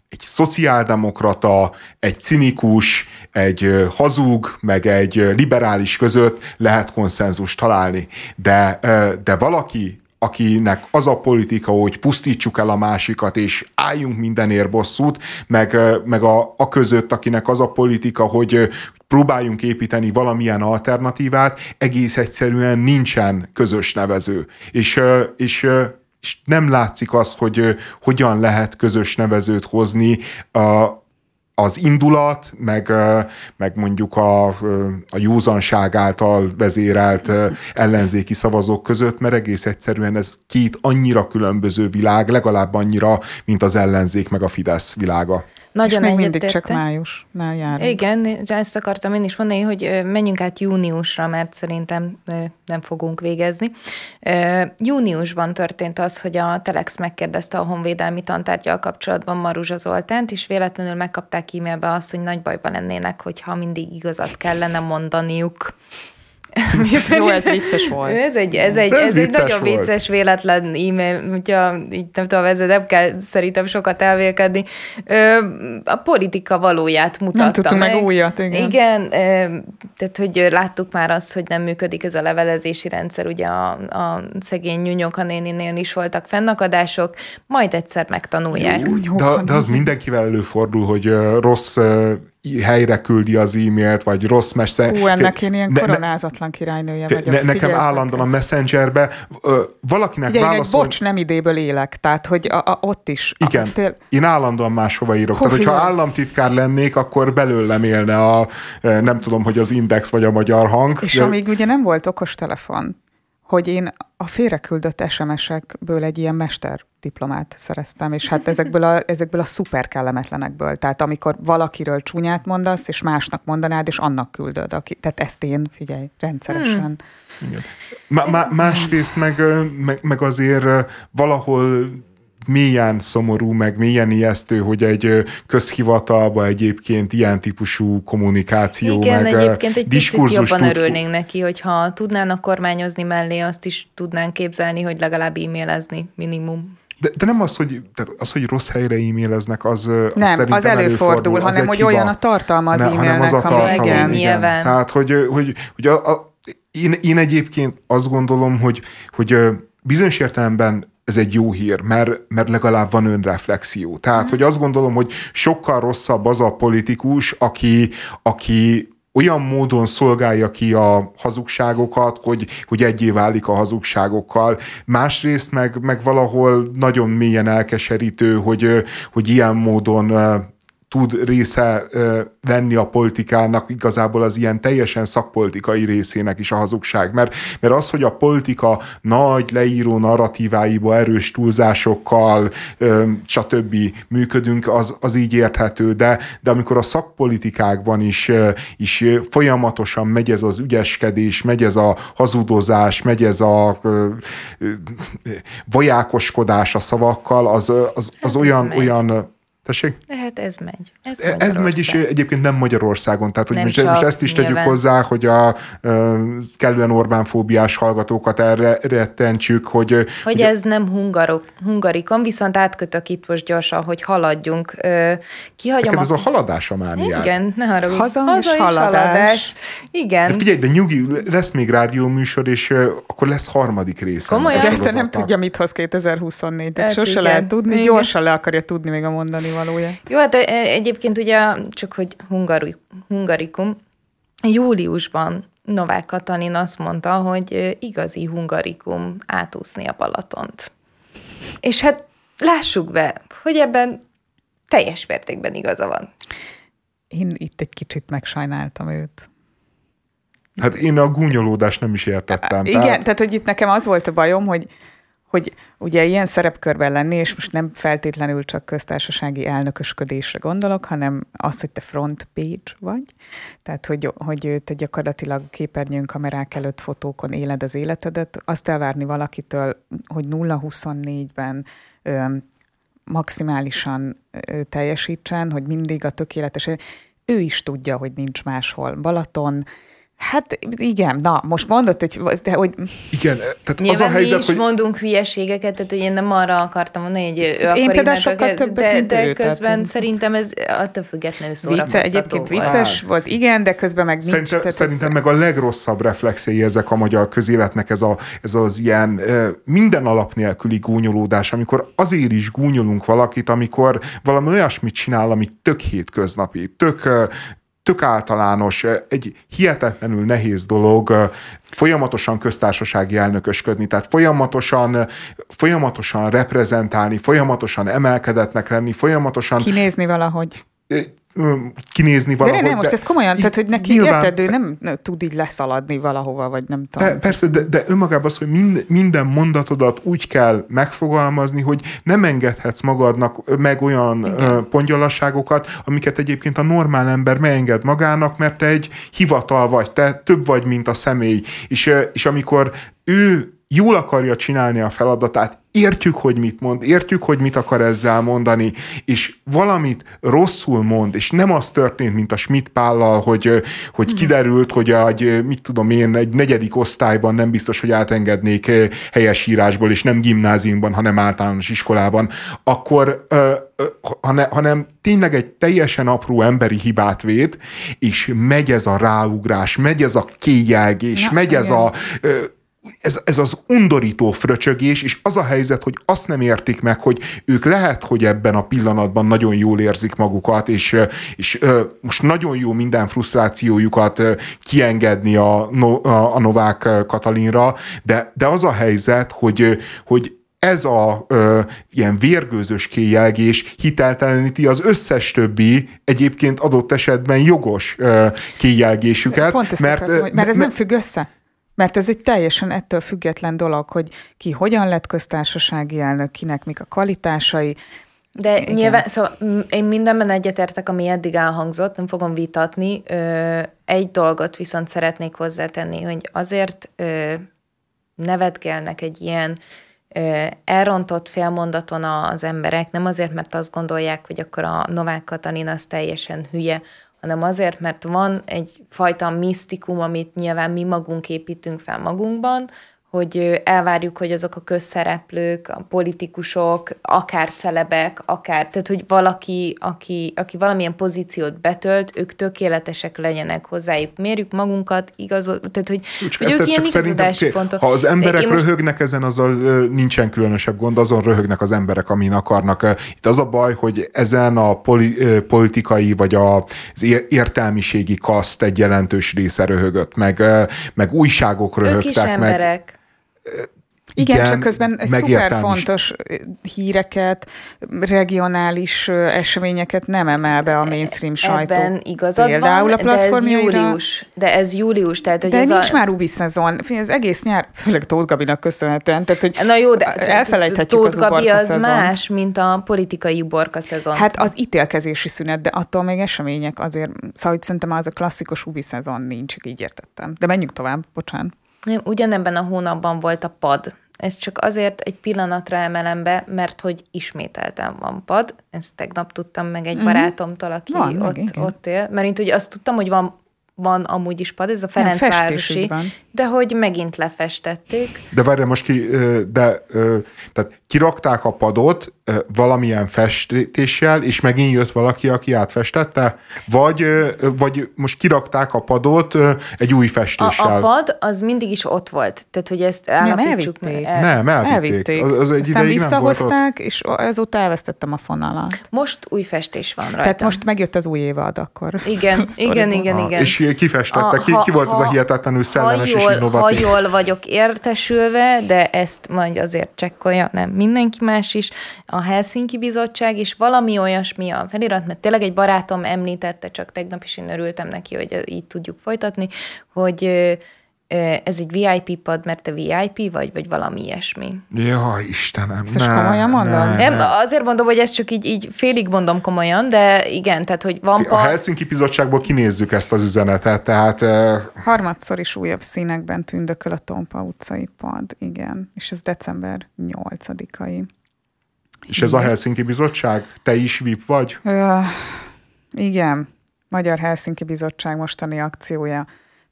egy szociáldemokrata, egy cinikus, egy hazug, meg egy liberális között lehet konszenzus találni. De, de valaki, akinek az a politika, hogy pusztítsuk el a másikat, és álljunk mindenért bosszút, meg, meg a, a között, akinek az a politika, hogy próbáljunk építeni valamilyen alternatívát, egész egyszerűen nincsen közös nevező. És, és és nem látszik az, hogy hogyan lehet közös nevezőt hozni a, az indulat, meg, meg mondjuk a, a józanság által vezérelt ellenzéki szavazók között, mert egész egyszerűen ez két annyira különböző világ, legalább annyira, mint az ellenzék meg a Fidesz világa. Nagyon És még mindig csak májusnál járunk. Igen, ezt akartam én is mondani, hogy menjünk át júniusra, mert szerintem nem fogunk végezni. Júniusban történt az, hogy a Telex megkérdezte a honvédelmi tantárgyal kapcsolatban Maruzsa Zoltánt, és véletlenül megkapták e-mailbe azt, hogy nagy bajban lennének, hogyha mindig igazat kellene mondaniuk. (laughs) Jó, ez vicces volt. Ez egy, ez egy, Ez ez egy vicces nagyon volt. vicces véletlen e-mail, hogyha így nem tudom, ezzel nem kell szerintem sokat elvélkedni. A politika valóját mutatta tudtunk meg újat, igen. Igen, tehát hogy láttuk már azt, hogy nem működik ez a levelezési rendszer, ugye a, a szegény Nyúnyoka néninél is voltak fennakadások, majd egyszer megtanulják. De, de az mindenkivel előfordul, hogy rossz helyre küldi az e-mailt, vagy rossz messze. Ú, ennek én ilyen Ne- ne- koronázatlan királynője ne, vagyok. nekem Figyeljetek, állandóan a messengerbe ö, valakinek Ugye én válaszol... bocs nem idéből élek, tehát hogy a, a, ott is. Igen, A, tél, én állandóan máshova írok. Hova Tehát, hogyha írod? államtitkár lennék, akkor belőlem élne a, nem tudom, hogy az Index vagy a Magyar Hang. és De- amíg ugye nem volt okostelefon, hogy én a félreküldött SMS-ekből egy ilyen mester diplomát szereztem, és hát ezekből a, ezekből a szuper kellemetlenekből. Tehát amikor valakiről csúnyát mondasz, és másnak mondanád, és annak küldöd. Aki, tehát ezt én, figyelj, rendszeresen. Hmm. Má- má- másrészt meg, meg, meg azért valahol mélyen szomorú, meg mélyen ijesztő, hogy egy közhivatalba egyébként ilyen típusú kommunikáció, Igen, meg egyébként egy diskurzus jobban tud- örülnénk neki, hogyha tudnának kormányozni mellé, azt is tudnánk képzelni, hogy legalább e-mailezni minimum. De, de nem az, hogy, tehát az, hogy rossz helyre e-maileznek, az, az Nem, szerintem az előfordul, az hanem hogy hiba. olyan a tartalma az Ne- hanem az a e-mailnek, tartalom, igen. igen. Nyilván. Tehát, hogy, hogy, hogy a, a, én, én egyébként azt gondolom, hogy, hogy bizonyos értelemben ez egy jó hír, mert, mert legalább van önreflexió. Tehát, Mhm. hogy azt gondolom, hogy sokkal rosszabb az a politikus, aki, aki olyan módon szolgálja ki a hazugságokat, hogy, hogy egyé válik a hazugságokkal. Másrészt meg, meg valahol nagyon mélyen elkeserítő, hogy, hogy ilyen módon tud része ö, lenni a politikának, igazából az ilyen teljesen szakpolitikai részének is a hazugság. Mert, mert az, hogy a politika nagy leíró narratíváiba erős túlzásokkal, ö, stb. működünk, az, az így érthető, de, de amikor a szakpolitikákban is, ö, is folyamatosan megy ez az ügyeskedés, megy ez a hazudozás, megy ez a ö, ö, vajákoskodás a szavakkal, az, az, az Hát olyan, olyan Tessék? De hát ez megy. Ez, E- Ez megy is Magyarország. egyébként nem Magyarországon, tehát hogy Nem most, csak, most ezt is tegyük nyilván. hozzá, hogy a ö, kellően Orbán fóbiás hallgatókat erre rettentsük, hogy, Hogy ez nem hungarok, hungarikon, viszont átkötök itt most gyorsan, hogy haladjunk. Ö, Kihagyom neked ez a haladás a mániád. Igen, ne haragudj. Haza és és haladás. haladás. Igen. De figyelj, de nyugi, lesz még rádióműsor, és ö, akkor lesz harmadik része. Komolyan? a Ez nem tudja, mit hoz 2024, tehát Hát sose igen. lehet tudni, Igen. gyorsan le akarja tudni még a mondani valóját. Jó, hát egyébként ugye csak, hogy hungari, hungarikum, júliusban Novák Katalin azt mondta, hogy igazi hungarikum átúszni a Balatont. És hát lássuk be, hogy ebben teljes mértékben igaza van. Én itt egy kicsit megsajnáltam őt. Hát én a gúnyolódást nem is értettem. Igen, tehát, tehát hogy itt nekem az volt a bajom, hogy hogy ugye ilyen szerepkörben lenni, és most nem feltétlenül csak köztársasági elnökösködésre gondolok, hanem az, hogy te front page vagy, tehát hogy, hogy te gyakorlatilag képernyőn kamerák előtt fotókon éled az életedet, azt elvárni valakitől, hogy 0-24-ben ö, maximálisan ö, teljesítsen, hogy mindig a tökéletes, ő is tudja, hogy nincs máshol Balaton, Hát igen, na, most mondod, hogy, de, hogy igen, tehát Nyilván az a helyzet, mi is hogy mondunk hülyeségeket, tehát hogy én nem arra akartam mondani, hogy ő akkor például innentől sokkal többet, de, mint de ő, tehát közben én- szerintem ez attól függetlenül vicce, szórakoztató egyébként volt. vicces volt, igen, de közben meg nincs. Szerintem, tehát szerintem ez, meg a legrosszabb reflexei ezek a magyar közéletnek, ez, a, ez az ilyen minden alap nélküli gúnyolódás, amikor azért is gúnyolunk valakit, amikor valami olyasmit csinál, ami tök hétköznapi, tök, tök általános, ö, egy hihetetlenül nehéz dolog ö, folyamatosan köztársasági elnökösködni, tehát folyamatosan, ö, folyamatosan reprezentálni, folyamatosan emelkedetnek lenni, folyamatosan kinézni valahogy. Kinézni valahogy. De nem, most ez komolyan, tehát hogy neki nyilván, érted, ő nem tud így leszaladni valahova, vagy nem tudom. De, persze, de, de önmagában az, hogy mind, minden mondatodat úgy kell megfogalmazni, hogy nem engedhetsz magadnak meg olyan Igen. amiket egyébként a normál ember megenged magának, mert te egy hivatal vagy, te több vagy, mint a személy. És, és amikor ő jól akarja csinálni a feladatát, értjük, hogy mit mond, értjük, hogy mit akar ezzel mondani, és valamit rosszul mond, és nem az történt, mint a Schmidt Pállal, hogy, hogy kiderült, hogy egy, mit tudom én, egy negyedik osztályban nem biztos, hogy átengednék helyes írásból, és nem gimnáziumban, hanem általános iskolában, akkor hanem tényleg egy teljesen apró emberi hibát véd, és megy ez a ráugrás, megy ez a kéjelgés, megy ez a ez, ez az undorító fröcsögés, és az a helyzet, hogy azt nem értik meg, hogy ők lehet, hogy ebben a pillanatban nagyon jól érzik magukat, és, és most nagyon jó minden frusztrációjukat kiengedni a, a, a Novák Katalinra, de, de az a helyzet, hogy, hogy ez a ö, ilyen vérgőzös kéjelgés hitelteleníti az összes többi egyébként adott esetben jogos ö, kéjelgésüket. Pont ezt mert, akartam, mert ez nem függ össze. Mert ez egy teljesen ettől független dolog, hogy ki hogyan lett köztársasági elnök, kinek mik a kvalitásai. De Igen. nyilván, szóval én mindenben egyetértek, ami eddig elhangzott, nem fogom vitatni. Egy dolgot viszont szeretnék hozzátenni, hogy azért nevetgelnek egy ilyen elrontott félmondaton az emberek, nem azért, mert azt gondolják, hogy akkor a Novák Katalin az teljesen hülye, hanem azért, mert van egy fajta misztikum, amit nyilván mi magunk építünk fel magunkban, hogy elvárjuk, hogy azok a közszereplők, a politikusok, akár celebek, akár, tehát hogy valaki, aki, aki valamilyen pozíciót betölt, ők tökéletesek legyenek hozzájuk. Mérjük magunkat, igazol, tehát hogy, Csak hogy ők ilyen szerintem, pontok. Ha az emberek most... röhögnek ezen, azzal nincsen különösebb gond, azon röhögnek az emberek, amin akarnak. Itt az a baj, hogy ezen a poli, politikai vagy az értelmiségi kaszt egy jelentős része röhögött, meg, meg újságok röhögtek. Ők is emberek. Meg, igen, igen, csak közben szuper fontos híreket, regionális eseményeket nem emel be a mainstream sajtó. Ebben igazad Például van, a de ez július. De ez július. Tehát, hogy de ez nincs a... már ubi szezon. Az egész nyár, főleg Tóth Gabinak köszönhetően. Tehát, hogy Na jó, de elfelejthetjük Tóth Gabi az szezon. más, mint a politikai uborka szezon. Hát az ítélkezési szünet, de attól még események azért, szóval hogy szerintem az a klasszikus ubi szezon nincs, így értettem. De menjünk tovább, bocsánat. Ugyanebben a hónapban volt a pad. Ez csak azért egy pillanatra emelem be, mert hogy ismételtem van pad. Ezt tegnap tudtam meg egy mm-hmm. barátomtól, aki van, ott, meg, ott él. Mert úgy azt tudtam, hogy van van amúgy is pad, ez a Ferencvárosi, de hogy megint lefestették. De várj, most ki, de tehát kirakták a padot valamilyen festéssel, és megint jött valaki, aki átfestette? Vagy, vagy most kirakták a padot egy új festéssel? A, a pad az mindig is ott volt, tehát hogy ezt állapítsuk meg. El... Nem, elvitték. elvitték. Az, az egy Aztán visszahozták, és ezóta elvesztettem a fonalat. Most új festés van rajta. Tehát most megjött az új évad akkor. Igen, (laughs) igen, igen, igen. És kifestette, a, ki, ki volt ha, az a hihetetlenül szellemes jól, és innovatív? Ha jól vagyok értesülve, de ezt majd azért csekkolja, nem mindenki más is, a Helsinki Bizottság, és valami olyasmi a felirat, mert tényleg egy barátom említette, csak tegnap is én örültem neki, hogy így tudjuk folytatni, hogy ez egy VIP pad, mert te VIP vagy, vagy valami ilyesmi. Jaj, Istenem, Ezt ne, komolyan mondom? Ne, nem, azért mondom, hogy ezt csak így, így félig mondom komolyan, de igen, tehát, hogy van pad... A Helsinki Bizottságból kinézzük ezt az üzenetet, tehát... Harmadszor is újabb színekben tündököl a Tompa utcai pad, igen, és ez december 8-ai. És ez igen. a Helsinki Bizottság? Te is VIP vagy? Ö, igen, Magyar Helsinki Bizottság mostani akciója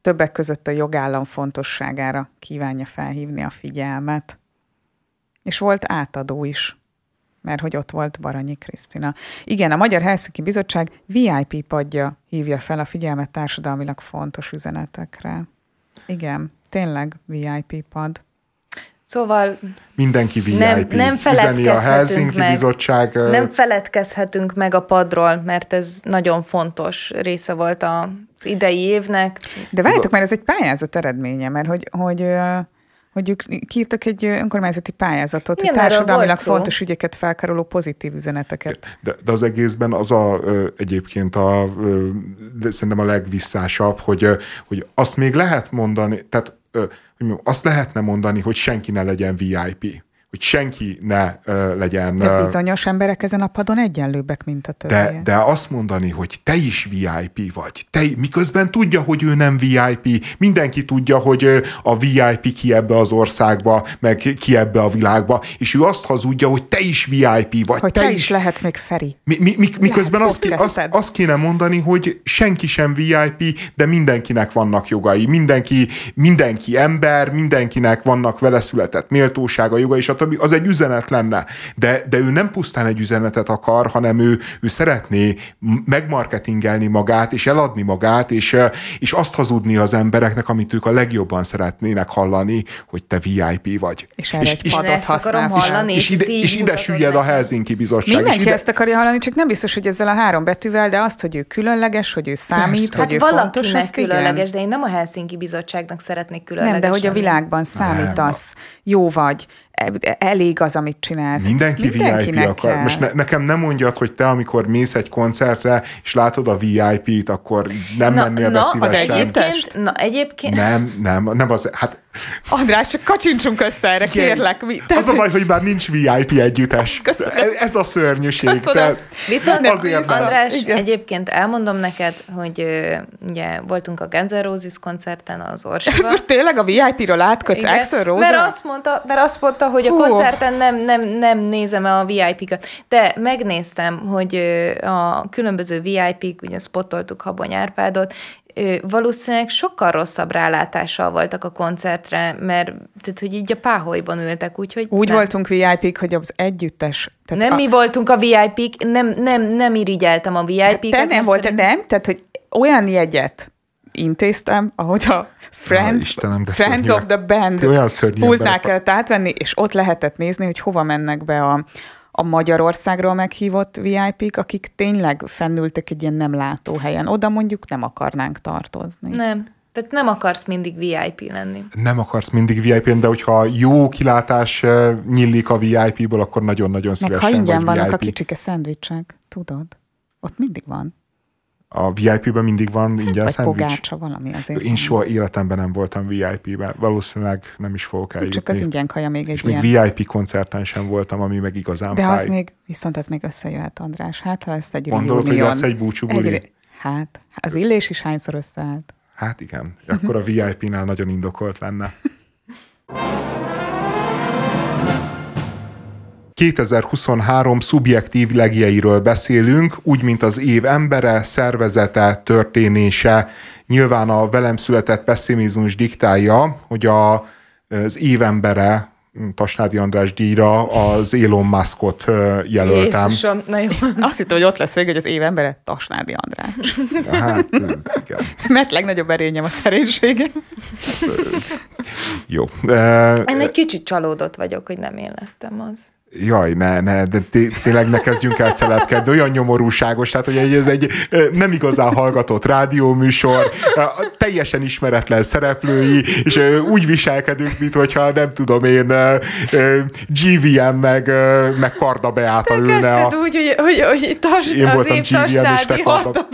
többek között a jogállam fontosságára kívánja felhívni a figyelmet. És volt átadó is, mert hogy ott volt Baranyi Krisztina. Igen, a Magyar Helsinki Bizottság VIP padja hívja fel a figyelmet társadalmilag fontos üzenetekre. Igen, tényleg VIP pad. Szóval mindenki VIP. Nem, nem feledkezhetünk a Helsinki meg, Bizottság. Nem feledkezhetünk meg a padról, mert ez nagyon fontos része volt az idei évnek. De várjátok, mert ez egy pályázat eredménye, mert hogy, hogy, hogy ők kiírtak egy önkormányzati pályázatot, Igen, társadalmilag fontos ügyeket felkaroló pozitív üzeneteket. De, de az egészben az a egyébként a, de szerintem a legvisszásabb, hogy, hogy azt még lehet mondani, tehát hogy azt lehetne mondani, hogy senki ne legyen VIP hogy senki ne ö, legyen... De bizonyos emberek ezen a padon egyenlőbbek, mint a de, többiek. de azt mondani, hogy te is VIP vagy, te, miközben tudja, hogy ő nem VIP, mindenki tudja, hogy a VIP ki ebbe az országba, meg ki ebbe a világba, és ő azt hazudja, hogy te is VIP vagy, hogy te, te is lehetsz még Feri. Mi, mi, mi, miközben azt, ké- azt, azt kéne mondani, hogy senki sem VIP, de mindenkinek vannak jogai. Mindenki, mindenki ember, mindenkinek vannak vele született méltósága, joga, és a többi. Az egy üzenet lenne. De, de ő nem pusztán egy üzenetet akar, hanem ő, ő szeretné megmarketingelni magát, és eladni magát, és, eh, és azt hazudni az embereknek, amit ők a legjobban szeretnének hallani, hogy te VIP vagy. És erre egy és, padot ezt akarom használ. hallani, és, és ide, és ide süllyed a. Helsinki Bizottság. Mindenki ide, ezt akarja hallani, csak nem biztos, hogy ezzel a három betűvel, de azt, hogy ő különleges, hogy ő számít, Persze. hogy Hát ő fontos, igen. különleges, de én nem a Helsinki Bizottságnak szeretnék különleges. Nem, de hogy a világban számítasz, jó vagy, elég az, amit csinálsz. Mindenki VIP akar. kell. Most ne, nekem nem mondjad, hogy te, amikor mész egy koncertre, és látod a VIP-t, akkor nem na, mennél be na, az szívesen. egyébként, na, egyébként, Nem, nem, nem az, hát András, csak kacsincsunk össze erre, igen. kérlek. Mi? Az a baj, hogy már nincs VIP együttes. Köszönöm. Ez, ez a szörnyűség. Köszönöm. Tehát Viszont azért. András, Igen. egyébként elmondom neked, hogy ugye voltunk a Guns N' Roses koncerten az Ez Orsiban. most tényleg a VIP-ról átkötsz Axel Rose? mert azt, mondta, mert azt mondta, hogy a Hú. koncerten nem, nem, nem nézem a VIP-kat. De megnéztem, hogy a különböző VIP-k, ugye spotoltuk Habony Árpádot, valószínűleg sokkal rosszabb rálátással voltak a koncertre, mert tehát, hogy így a páholyban ültek, úgyhogy Úgy nem. voltunk VIP-k, hogy az együttes... Tehát Nem a, mi voltunk a VIP-k, nem, nem, nem irigyeltem a VIP-ket. te nem volt, szerint- nem? Tehát, hogy olyan jegyet intéztem, ahogy a Friends, Istenem, de Friends of the Band pultnál kellett átvenni, és ott lehetett nézni, hogy hova mennek be a, a Magyarországról meghívott VIP-k, akik tényleg fennültek egy ilyen nem látó helyen. Oda mondjuk nem akarnánk tartozni. Nem. Tehát nem akarsz mindig VIP lenni. nem akarsz mindig VIP-n, de hogyha jó kilátás eh, nyílik a VIP-ból, akkor nagyon-nagyon Meg szívesen ha ingyen vagy vannak VIP. a kicsike szendvicsek, tudod? Ott mindig van. A VIP-ben mindig van ingyen Vagy szendvics. pogácsa, valami azért. Én soha életemben nem voltam VIP-ben. Valószínűleg nem is fogok eljutni. Csak az ingyen kaja még egy És ilyen. még VIP koncerten sem voltam, ami meg igazán De fáj. az még, viszont az még összejöhet, András. Hát, ha lesz egy Gondolod, hogy reunion. lesz egy búcsúbuli? Egy- Hát, az illés is hányszor összeállt. Hát igen, akkor a VIP-nál nagyon indokolt lenne. (laughs) 2023 szubjektív legjeiről beszélünk, úgy, mint az év embere, szervezete, történése. Nyilván a velem született pessimizmus diktálja, hogy a, az év embere, Tasnádi András díjra az Elon Muskot jelöltem. Jézusom, na jó. Azt hittem, hogy ott lesz végig, hogy az év embere Tasnádi András. Hát, igen. Mert legnagyobb erényem a szerénységem. Jó. Én egy kicsit csalódott vagyok, hogy nem én lettem az. Jaj, ne, ne, de té- tényleg ne kezdjünk el celepkedni, olyan nyomorúságos, tehát hogy ez egy nem igazán hallgatott rádióműsor, teljesen ismeretlen szereplői, és úgy viselkedünk, mintha nem tudom én, GVM meg, meg Karda Beáta ülne. A, úgy, hogy, hogy, hogy tas, Én voltam GVM, és te Karda.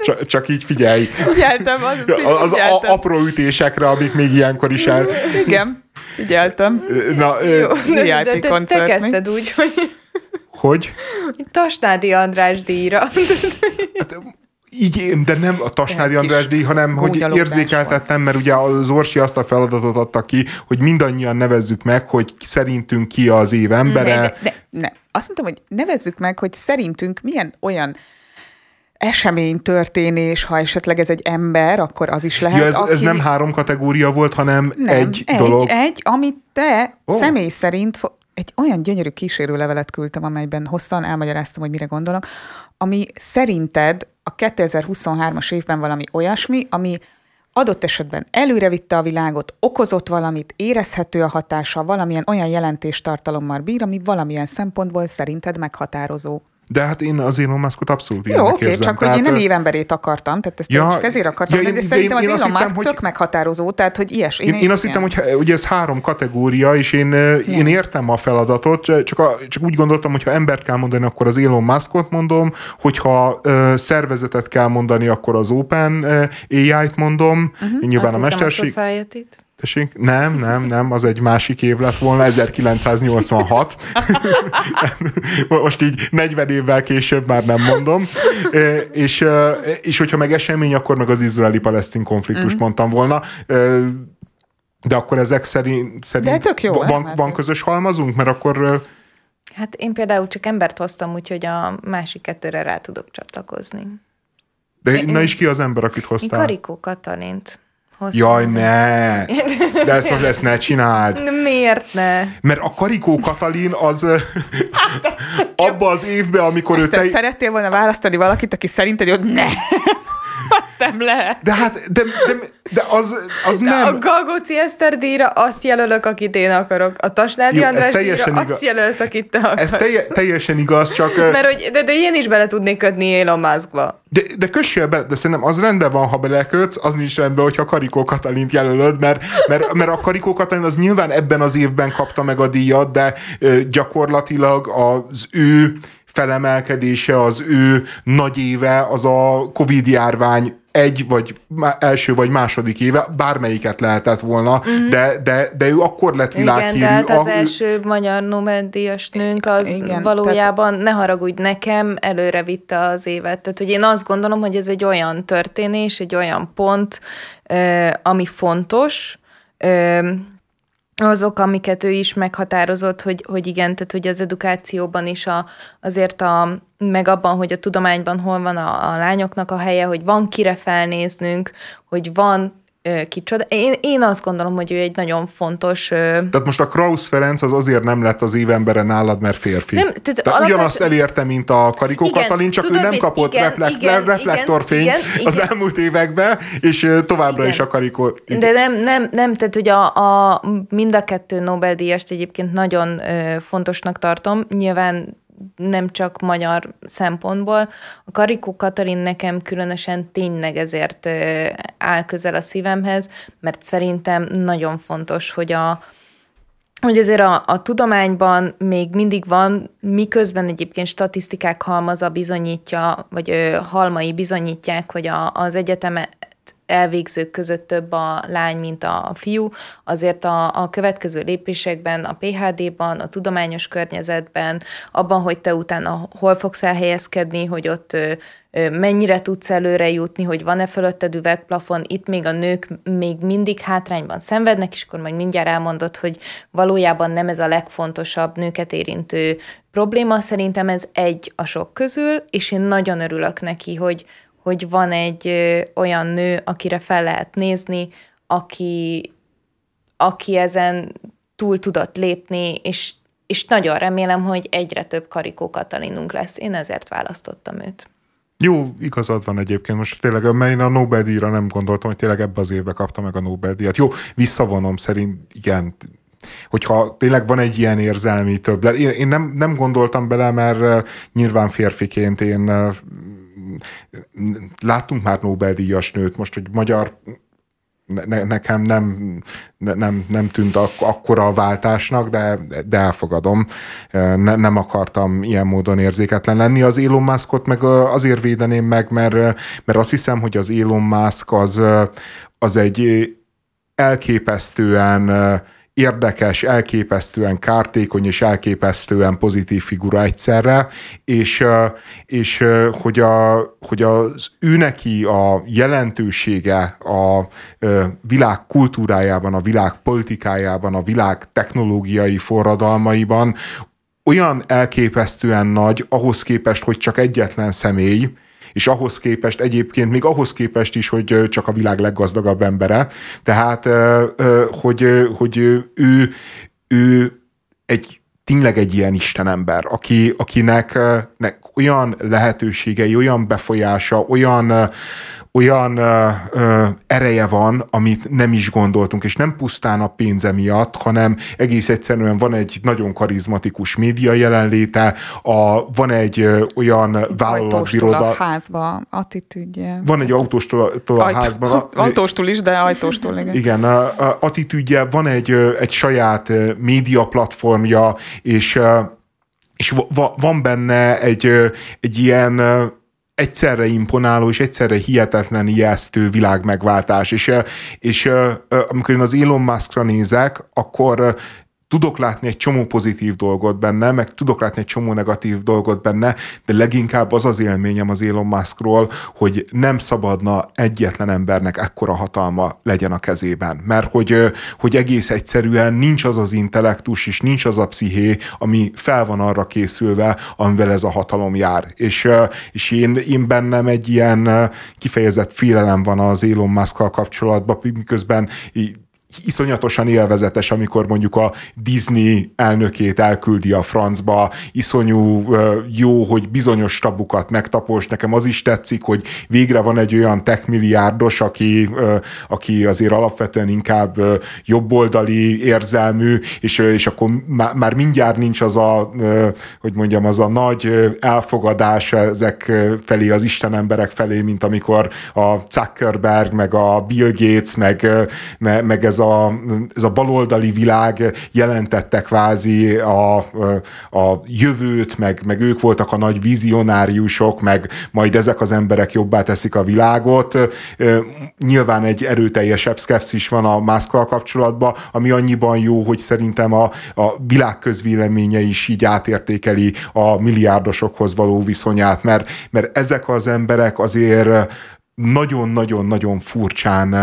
Csak, csak így figyelj. Figyeltem, az, Az a, figyeltem. apró ütésekre, amik még ilyenkor is el... Igen, figyeltem. Na, Jó, de, de, de te kezdted úgy, hogy hogy? Tasnádi András díjra. Így, én, de nem a Tasnádi András díj, hanem hogy érzékeltettem, mert ugye az Orsi azt a feladatot adta ki, hogy mindannyian nevezzük meg, hogy szerintünk ki az év embere. Ne, ne, ne. Azt mondtam, hogy nevezzük meg, hogy szerintünk milyen olyan esemény, történés, ha esetleg ez egy ember, akkor az is lehet. Ja, ez, ez aki- nem három kategória volt, hanem nem, egy, egy dolog. Egy, amit te oh. személy szerint egy olyan gyönyörű kísérőlevelet küldtem, amelyben hosszan elmagyaráztam, hogy mire gondolok, ami szerinted a 2023-as évben valami olyasmi, ami adott esetben előre vitte a világot, okozott valamit, érezhető a hatása, valamilyen olyan jelentéstartalommal bír, ami valamilyen szempontból szerinted meghatározó. De hát én az Elon Muskot abszolút Jó, oké, okay, csak tehát, hogy én nem évemberét akartam, tehát ezt ja, csak ezért akartam, ja, én, de szerintem én, az Elon Musk hogy, tök meghatározó, tehát hogy ilyes. Én, én, én azt hittem, hogy, hogy ez három kategória, és én, én értem a feladatot, csak, a, csak úgy gondoltam, hogy ha embert kell mondani, akkor az Elon Muskot mondom, hogyha uh, szervezetet kell mondani, akkor az Open AI-t mondom, uh-huh. nyilván a mesterség. A Tessék? Nem, nem, nem, az egy másik év lett volna, 1986. (laughs) Most így 40 évvel később már nem mondom. És, és hogyha meg esemény, akkor meg az izraeli-palesztin konfliktust mm. mondtam volna. De akkor ezek szerint, szerint De tök jó, van, van közös halmazunk? Mert akkor... Hát én például csak embert hoztam, úgyhogy a másik kettőre rá tudok csatlakozni. De én, na is ki az ember, akit hoztál? Én Karikó Katalint. Jaj, ne! De ezt most ezt ne csináld. Miért ne? Mert a Karikó Katalin az abba az évben, amikor ezt ő... Te... Szerettél volna választani valakit, aki szerinted, hogy ne! (laughs) azt nem lehet. De hát, de, de, de az, az de nem. A Galgóci Eszter díjra azt jelölök, akit én akarok. A Tasnádi Jó, András díjra igaz. azt jelölsz, akit te akarsz. Ez telje, teljesen igaz, csak... Mert hogy, de, de én is bele tudnék kötni Elon Muskba. De, de kössél be, de szerintem az rendben van, ha belekötsz, az nincs rendben, hogyha Karikó Katalint jelölöd, mert, mert, mert a Karikó Katalin az nyilván ebben az évben kapta meg a díjat, de gyakorlatilag az ő felemelkedése, az ő nagy éve, az a Covid járvány egy vagy első vagy második éve, bármelyiket lehetett volna, mm-hmm. de, de, de ő akkor lett világhírű. Igen, tehát az a, első magyar Nobel-díjas nőnk az igen, valójában, tehát... ne haragudj nekem, előre vitte az évet. Tehát, hogy én azt gondolom, hogy ez egy olyan történés, egy olyan pont, ami fontos, azok, amiket ő is meghatározott, hogy, hogy igen, tehát hogy az edukációban is a, azért a, meg abban, hogy a tudományban hol van a, a lányoknak a helye, hogy van kire felnéznünk, hogy van kicsoda. Én, én azt gondolom, hogy ő egy nagyon fontos... Tehát most a Krausz Ferenc az azért nem lett az évembere nálad, mert férfi. Nem, tehát tehát alapvetően... ugyanazt elérte, mint a Karikó igen, Katalin, csak tudod, ő nem kapott igen, reflekt, igen, reflektorfényt igen, igen, az elmúlt években, és továbbra igen. is a Karikó... Igen. De nem, nem, nem, tehát hogy a, a mind a kettő Nobel-díjast egyébként nagyon fontosnak tartom. Nyilván nem csak magyar szempontból. A Karikó Katalin nekem különösen tényleg ezért áll közel a szívemhez, mert szerintem nagyon fontos, hogy a, hogy azért a, a tudományban még mindig van, miközben egyébként statisztikák halmaza bizonyítja, vagy ö, halmai bizonyítják, hogy a, az egyeteme, elvégzők között több a lány, mint a fiú, azért a, a következő lépésekben, a PHD-ban, a tudományos környezetben, abban, hogy te utána hol fogsz elhelyezkedni, hogy ott mennyire tudsz előre jutni, hogy van-e fölötted üvegplafon, itt még a nők még mindig hátrányban szenvednek, és akkor majd mindjárt elmondod, hogy valójában nem ez a legfontosabb nőket érintő probléma, szerintem ez egy a sok közül, és én nagyon örülök neki, hogy, hogy van egy olyan nő, akire fel lehet nézni, aki, aki ezen túl tudott lépni, és, és nagyon remélem, hogy egyre több Karikó Katalinunk lesz. Én ezért választottam őt. Jó, igazad van egyébként. Most tényleg, mert én a Nobel-díjra nem gondoltam, hogy tényleg ebbe az évbe kapta meg a Nobel-díjat. Jó, visszavonom szerint, igen, hogyha tényleg van egy ilyen érzelmi többlet. Én, én nem, nem gondoltam bele, mert nyilván férfiként én láttunk már Nobel-díjas nőt, most, hogy magyar ne, nekem nem, nem, nem tűnt ak- akkora a váltásnak, de, de elfogadom. Ne, nem akartam ilyen módon érzéketlen lenni. Az Elon Muskot meg azért védeném meg, mert, mert azt hiszem, hogy az Elon Musk az, az egy elképesztően érdekes, elképesztően kártékony és elképesztően pozitív figura egyszerre, és, és hogy, a, hogy az ő neki a jelentősége a világ kultúrájában, a világ politikájában, a világ technológiai forradalmaiban olyan elképesztően nagy ahhoz képest, hogy csak egyetlen személy, és ahhoz képest egyébként, még ahhoz képest is, hogy csak a világ leggazdagabb embere, tehát, hogy, hogy ő, ő egy tényleg egy ilyen istenember, aki, akinek nek olyan lehetőségei, olyan befolyása, olyan, olyan ö, ö, ereje van, amit nem is gondoltunk, és nem pusztán a pénze miatt, hanem egész egyszerűen van egy nagyon karizmatikus média jelenléte, a, van egy ö, olyan vállalatbiroda. a házba attitűdje. Van egy autóstól a, a házban. Autóstól is, de ajtóstól, igen. Igen, attitűdje, van egy, egy saját média platformja, és és van benne egy, egy ilyen egyszerre imponáló és egyszerre hihetetlen ijesztő világmegváltás. És, és amikor én az Elon Muskra nézek, akkor tudok látni egy csomó pozitív dolgot benne, meg tudok látni egy csomó negatív dolgot benne, de leginkább az az élményem az Elon Muskról, hogy nem szabadna egyetlen embernek ekkora hatalma legyen a kezében. Mert hogy, hogy egész egyszerűen nincs az az intellektus, és nincs az a psziché, ami fel van arra készülve, amivel ez a hatalom jár. És, és én, én bennem egy ilyen kifejezett félelem van az Elon Musk-kal kapcsolatban, miközben iszonyatosan élvezetes, amikor mondjuk a Disney elnökét elküldi a francba, iszonyú jó, hogy bizonyos tabukat megtapos. Nekem az is tetszik, hogy végre van egy olyan tech milliárdos, aki, aki azért alapvetően inkább jobboldali érzelmű, és, és akkor már mindjárt nincs az a, hogy mondjam, az a nagy elfogadás ezek felé, az Isten emberek felé, mint amikor a Zuckerberg, meg a Bill Gates, meg, meg ez a, ez a baloldali világ jelentette kvázi a, a jövőt, meg, meg ők voltak a nagy vizionáriusok, meg majd ezek az emberek jobbá teszik a világot. Nyilván egy erőteljesebb szkepszis van a mászkal kapcsolatban, ami annyiban jó, hogy szerintem a, a világ közvéleménye is így átértékeli a milliárdosokhoz való viszonyát, mert, mert ezek az emberek azért nagyon-nagyon-nagyon furcsán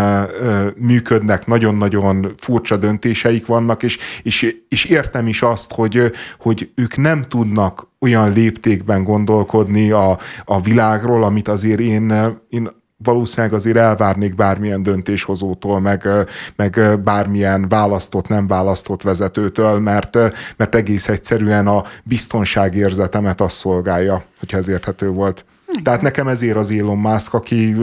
működnek, nagyon-nagyon furcsa döntéseik vannak, és, és, és értem is azt, hogy, hogy ők nem tudnak olyan léptékben gondolkodni a, a világról, amit azért én, én valószínűleg azért elvárnék bármilyen döntéshozótól, meg, meg bármilyen választott, nem választott vezetőtől, mert, mert egész egyszerűen a biztonságérzetemet azt szolgálja, hogyha ez érthető volt. Tehát nekem ezért az Elon Musk, aki,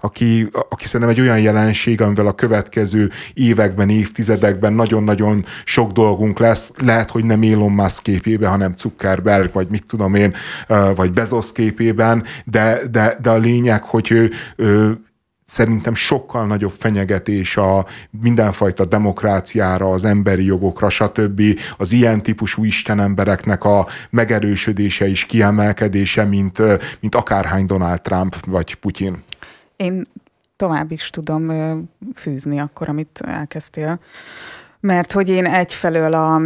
aki, aki szerintem egy olyan jelenség, amivel a következő években, évtizedekben nagyon-nagyon sok dolgunk lesz. Lehet, hogy nem Elon Musk képében, hanem Zuckerberg, vagy mit tudom én, vagy Bezos képében, de, de, de a lényeg, hogy ő, ő szerintem sokkal nagyobb fenyegetés a mindenfajta demokráciára, az emberi jogokra, stb. Az ilyen típusú istenembereknek a megerősödése és kiemelkedése, mint, mint akárhány Donald Trump vagy Putyin. Én tovább is tudom fűzni akkor, amit elkezdtél. Mert hogy én egyfelől a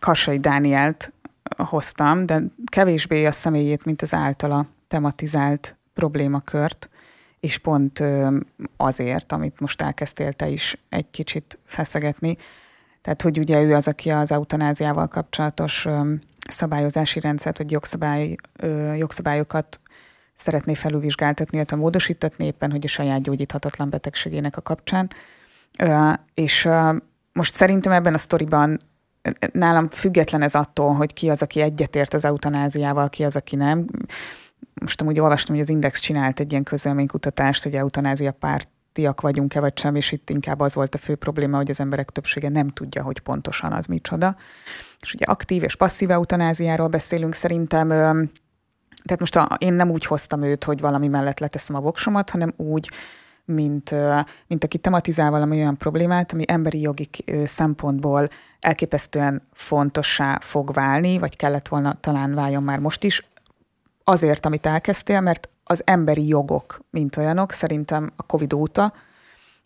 Kasai Dánielt hoztam, de kevésbé a személyét, mint az általa tematizált problémakört és pont azért, amit most elkezdtél te is egy kicsit feszegetni, tehát hogy ugye ő az, aki az eutanáziával kapcsolatos szabályozási rendszert, vagy jogszabály, jogszabályokat szeretné felülvizsgáltatni, illetve módosítatni éppen, hogy a saját gyógyíthatatlan betegségének a kapcsán. És most szerintem ebben a sztoriban nálam független ez attól, hogy ki az, aki egyetért az eutanáziával, ki az, aki nem most amúgy olvastam, hogy az Index csinált egy ilyen közölménykutatást, hogy eutanázia pártiak vagyunk-e vagy sem, és itt inkább az volt a fő probléma, hogy az emberek többsége nem tudja, hogy pontosan az micsoda. És ugye aktív és passzív eutanáziáról beszélünk szerintem, tehát most a, én nem úgy hoztam őt, hogy valami mellett leteszem a voksomat, hanem úgy, mint, mint aki tematizál valami olyan problémát, ami emberi jogi szempontból elképesztően fontossá fog válni, vagy kellett volna talán váljon már most is, azért, amit elkezdtél, mert az emberi jogok, mint olyanok, szerintem a Covid óta,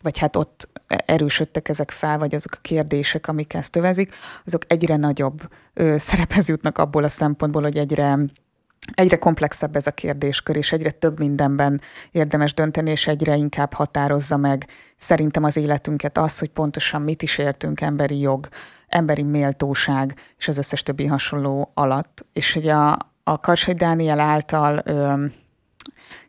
vagy hát ott erősödtek ezek fel, vagy azok a kérdések, amik ezt övezik, azok egyre nagyobb ö, szerephez jutnak abból a szempontból, hogy egyre egyre komplexebb ez a kérdéskör, és egyre több mindenben érdemes dönteni, és egyre inkább határozza meg szerintem az életünket az, hogy pontosan mit is értünk emberi jog, emberi méltóság, és az összes többi hasonló alatt. És hogy a, a Karsai Dániel által ö,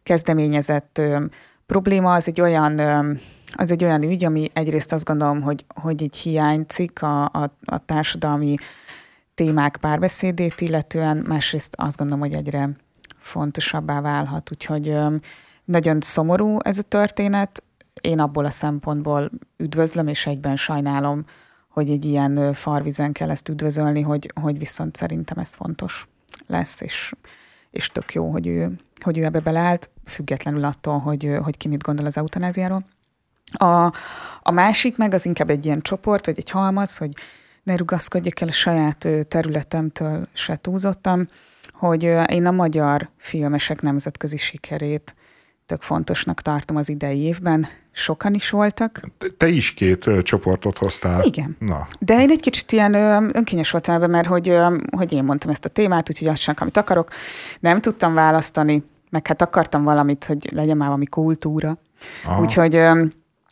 kezdeményezett ö, probléma az egy olyan ö, az egy olyan ügy, ami egyrészt azt gondolom, hogy, hogy így hiányzik a, a, a társadalmi témák párbeszédét illetően, másrészt azt gondolom, hogy egyre fontosabbá válhat, úgyhogy ö, nagyon szomorú ez a történet. Én abból a szempontból üdvözlöm, és egyben sajnálom, hogy egy ilyen farvizen kell ezt üdvözölni, hogy, hogy viszont szerintem ez fontos lesz, és, és tök jó, hogy ő, hogy ő ebbe beleállt, függetlenül attól, hogy, hogy ki mit gondol az eutanáziáról. A, a másik meg az inkább egy ilyen csoport, vagy egy halmaz, hogy ne rugaszkodjak el a saját területemtől se túlzottam, hogy én a magyar filmesek nemzetközi sikerét tök fontosnak tartom az idei évben. Sokan is voltak. Te is két csoportot hoztál. Igen. Na. De én egy kicsit ilyen önkényes voltam ebben, mert hogy, hogy én mondtam ezt a témát, úgyhogy azt sem, amit akarok. Nem tudtam választani, meg hát akartam valamit, hogy legyen már valami kultúra. Aha. Úgyhogy,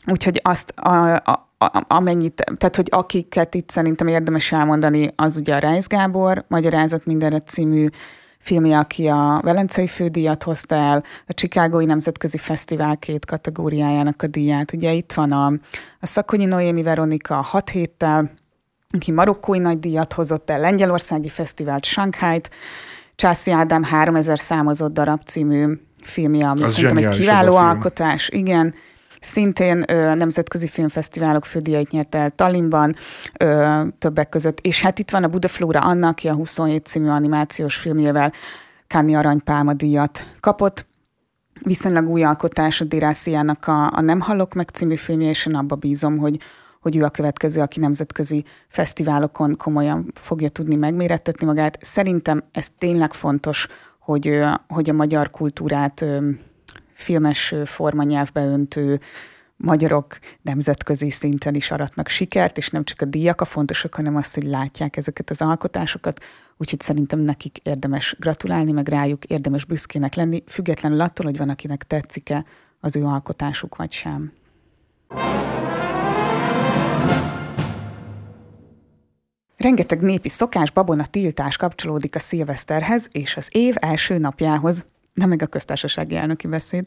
úgyhogy azt a, a, a, amennyit, tehát hogy akiket itt szerintem érdemes elmondani, az ugye a Reis Gábor, Magyarázat mindenre című filmje, aki a Velencei fődíjat hozta el, a Csikágói Nemzetközi Fesztivál két kategóriájának a díját. Ugye itt van a, a Szakonyi Noémi Veronika a hat héttel, aki marokkói nagy díjat hozott el, Lengyelországi Fesztivált, Shanghai-t, Császi Ádám 3000 számozott darab című filmje, ami az szerintem egy kiváló alkotás. Igen, szintén ö, nemzetközi filmfesztiválok fődíjait nyert el Tallinnban, ö, többek között. És hát itt van a Budaflóra Anna, aki a 27 című animációs filmjével Káni Aranypálma díjat kapott. Viszonylag új alkotás a Dirásziának a, a Nem hallok meg című filmje, és én abba bízom, hogy, hogy ő a következő, aki nemzetközi fesztiválokon komolyan fogja tudni megmérettetni magát. Szerintem ez tényleg fontos, hogy, hogy a magyar kultúrát filmes formanyelvbe öntő magyarok nemzetközi szinten is aratnak sikert, és nem csak a díjak a fontosak, hanem azt, hogy látják ezeket az alkotásokat, úgyhogy szerintem nekik érdemes gratulálni, meg rájuk érdemes büszkének lenni, függetlenül attól, hogy van, akinek tetszik-e az ő alkotásuk, vagy sem. Rengeteg népi szokás, babona tiltás kapcsolódik a szilveszterhez és az év első napjához nem meg a köztársasági elnöki beszéd.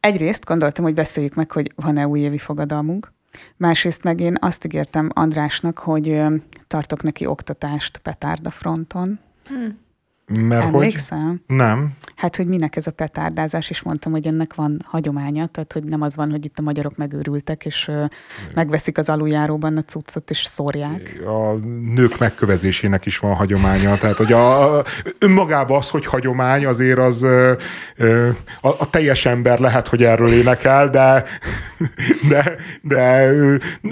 Egyrészt gondoltam, hogy beszéljük meg, hogy van-e újévi fogadalmunk. Másrészt meg én azt ígértem Andrásnak, hogy tartok neki oktatást petárda fronton. Hmm. Mert Emlékszel? hogy? Nem. Hát, hogy minek ez a petárdázás, és mondtam, hogy ennek van hagyománya, tehát, hogy nem az van, hogy itt a magyarok megőrültek, és uh, megveszik az aluljáróban a cuccot, és szórják. A nők megkövezésének is van hagyománya, tehát, hogy a, önmagában az, hogy hagyomány, azért az a, a teljes ember lehet, hogy erről énekel, de, de, de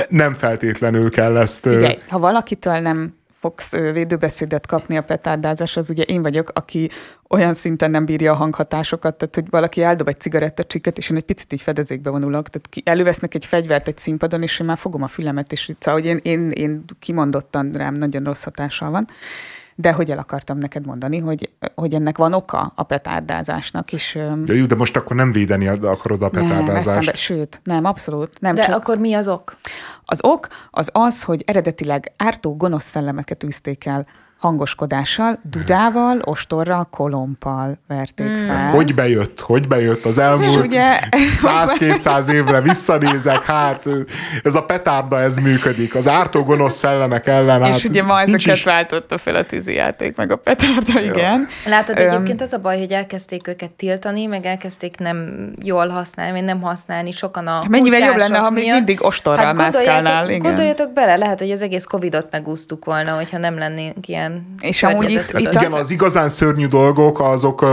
nem feltétlenül kell ezt... Figyelj, ha valakitől nem fogsz védőbeszédet kapni a petárdázás, az ugye én vagyok, aki olyan szinten nem bírja a hanghatásokat, tehát hogy valaki eldob egy cigarettacsiket, és én egy picit így fedezékbe vonulok, tehát ki, elővesznek egy fegyvert egy színpadon, és én már fogom a fülemet, és szóval, hogy én, én, én kimondottan rám nagyon rossz hatással van de hogy el akartam neked mondani, hogy, hogy ennek van oka a petárdázásnak is. Ja, jó, de most akkor nem védeni akarod a petárdázást. Nem, eszembe, sőt, nem, abszolút. Nem, de csak... akkor mi az ok? Az ok az az, hogy eredetileg ártó gonosz szellemeket űzték el hangoskodással, dudával, ostorral, kolompal verték mm. fel. Hogy bejött? Hogy bejött az elmúlt ugye, 100-200 évre visszanézek, hát ez a petárda, ez működik. Az ártó gonosz szellemek ellen. És hát ugye ma ezeket is... váltotta fel a tűzijáték, meg a petárda, igen. Látod, um, egyébként az a baj, hogy elkezdték őket tiltani, meg elkezdték nem jól használni, vagy nem használni sokan a hát Mennyivel jobb lenne, ha még mindig ostorral hát mászkálnál. Igen. Gondoljatok bele, lehet, hogy az egész Covidot megúsztuk volna, hogyha nem lennénk ilyen ilyen És amúgy itt, itt igen, az... az igazán szörnyű dolgok, azok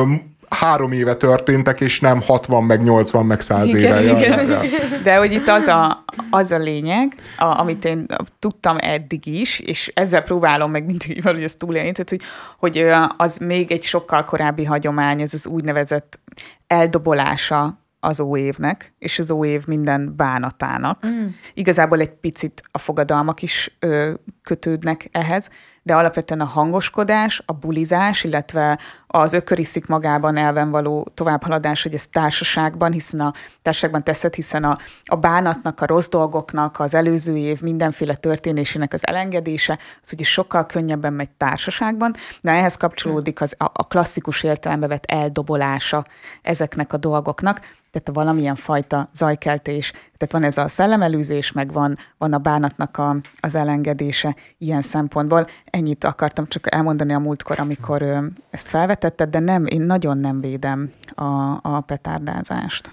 három éve történtek, és nem 60, meg 80, meg 100 igen, éve. Igen. Ja. De hogy itt az a, az a lényeg, a, amit én tudtam eddig is, és ezzel próbálom meg mindig valahogy ezt túlélni, tehát hogy, hogy az még egy sokkal korábbi hagyomány, ez az úgynevezett eldobolása az óévnek, és az óév minden bánatának. Mm. Igazából egy picit a fogadalmak is ö, kötődnek ehhez, de alapvetően a hangoskodás, a bulizás, illetve az ököriszik magában elven való továbbhaladás, hogy ez társaságban, hiszen a társaságban teszed, hiszen a, a bánatnak, a rossz dolgoknak, az előző év mindenféle történésének az elengedése, az ugye sokkal könnyebben megy társaságban, de ehhez kapcsolódik az, a, a klasszikus értelembe vett eldobolása ezeknek a dolgoknak, tehát valamilyen fajta zajkeltés, tehát van ez a szellemelőzés, meg van, van a bánatnak a, az elengedése ilyen szempontból. ennyit akartam csak elmondani a múltkor, amikor ö, ezt felvetetted, de nem, én nagyon nem védem a, a petárdázást.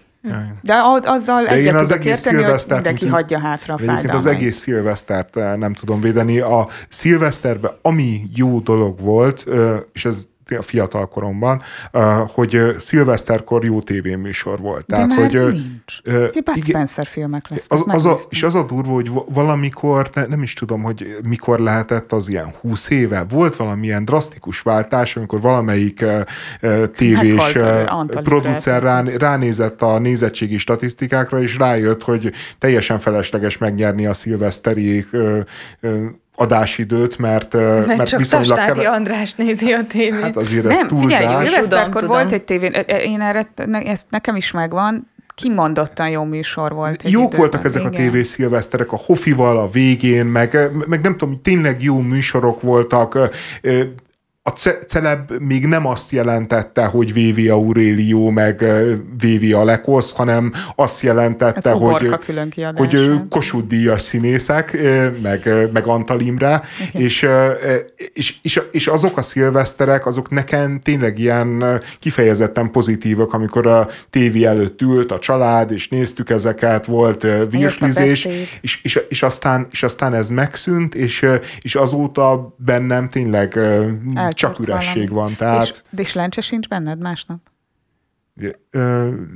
De a- azzal De egyet én az tudok egész érteni, hogy mindenki mint- hagyja hátra a Egyébként az fájdalmait. egész szilvesztert eh, nem tudom védeni. A szilveszterben ami jó dolog volt, eh, és ez a fiatal koromban, hogy szilveszterkor jó tévéműsor volt. De már hogy, nincs. Bud igen, Spencer filmek lesznek. az, az a, és az a durva, hogy va- valamikor, ne, nem is tudom, hogy mikor lehetett az ilyen 20 éve, volt valamilyen drasztikus váltás, amikor valamelyik uh, tévés Meghalt, uh, Antal producer rá, ránézett a nézettségi statisztikákra, és rájött, hogy teljesen felesleges megnyerni a szilveszteri uh, uh, adásidőt, mert, Mert, mert csak viszonylag Tastádi keve- András nézi a tévét. Hát azért ez Nem, figyelj, túlzás. szilveszterkor Tudom, volt egy tévén, én erre, ne, ezt nekem is megvan, kimondottan jó műsor volt. egy Jók időben, voltak ezek a igen. tévé szilveszterek, a Hofival a végén, meg, meg nem tudom, tényleg jó műsorok voltak. A ce- celeb még nem azt jelentette, hogy Vévi Aurelio, meg Vévi Alekosz, hanem azt jelentette, Az hogy, hogy ö, Kossuth Díjas színészek, meg, meg Antal Imre, és, ö, és, és, és azok a szilveszterek, azok nekem tényleg ilyen kifejezetten pozitívak, amikor a tévé előtt ült a család, és néztük ezeket, volt virslizés, és, és, és, aztán, és aztán ez megszűnt, és, és azóta bennem tényleg csak üresség valami. van. Tehát És, és lencse sincs benned másnap?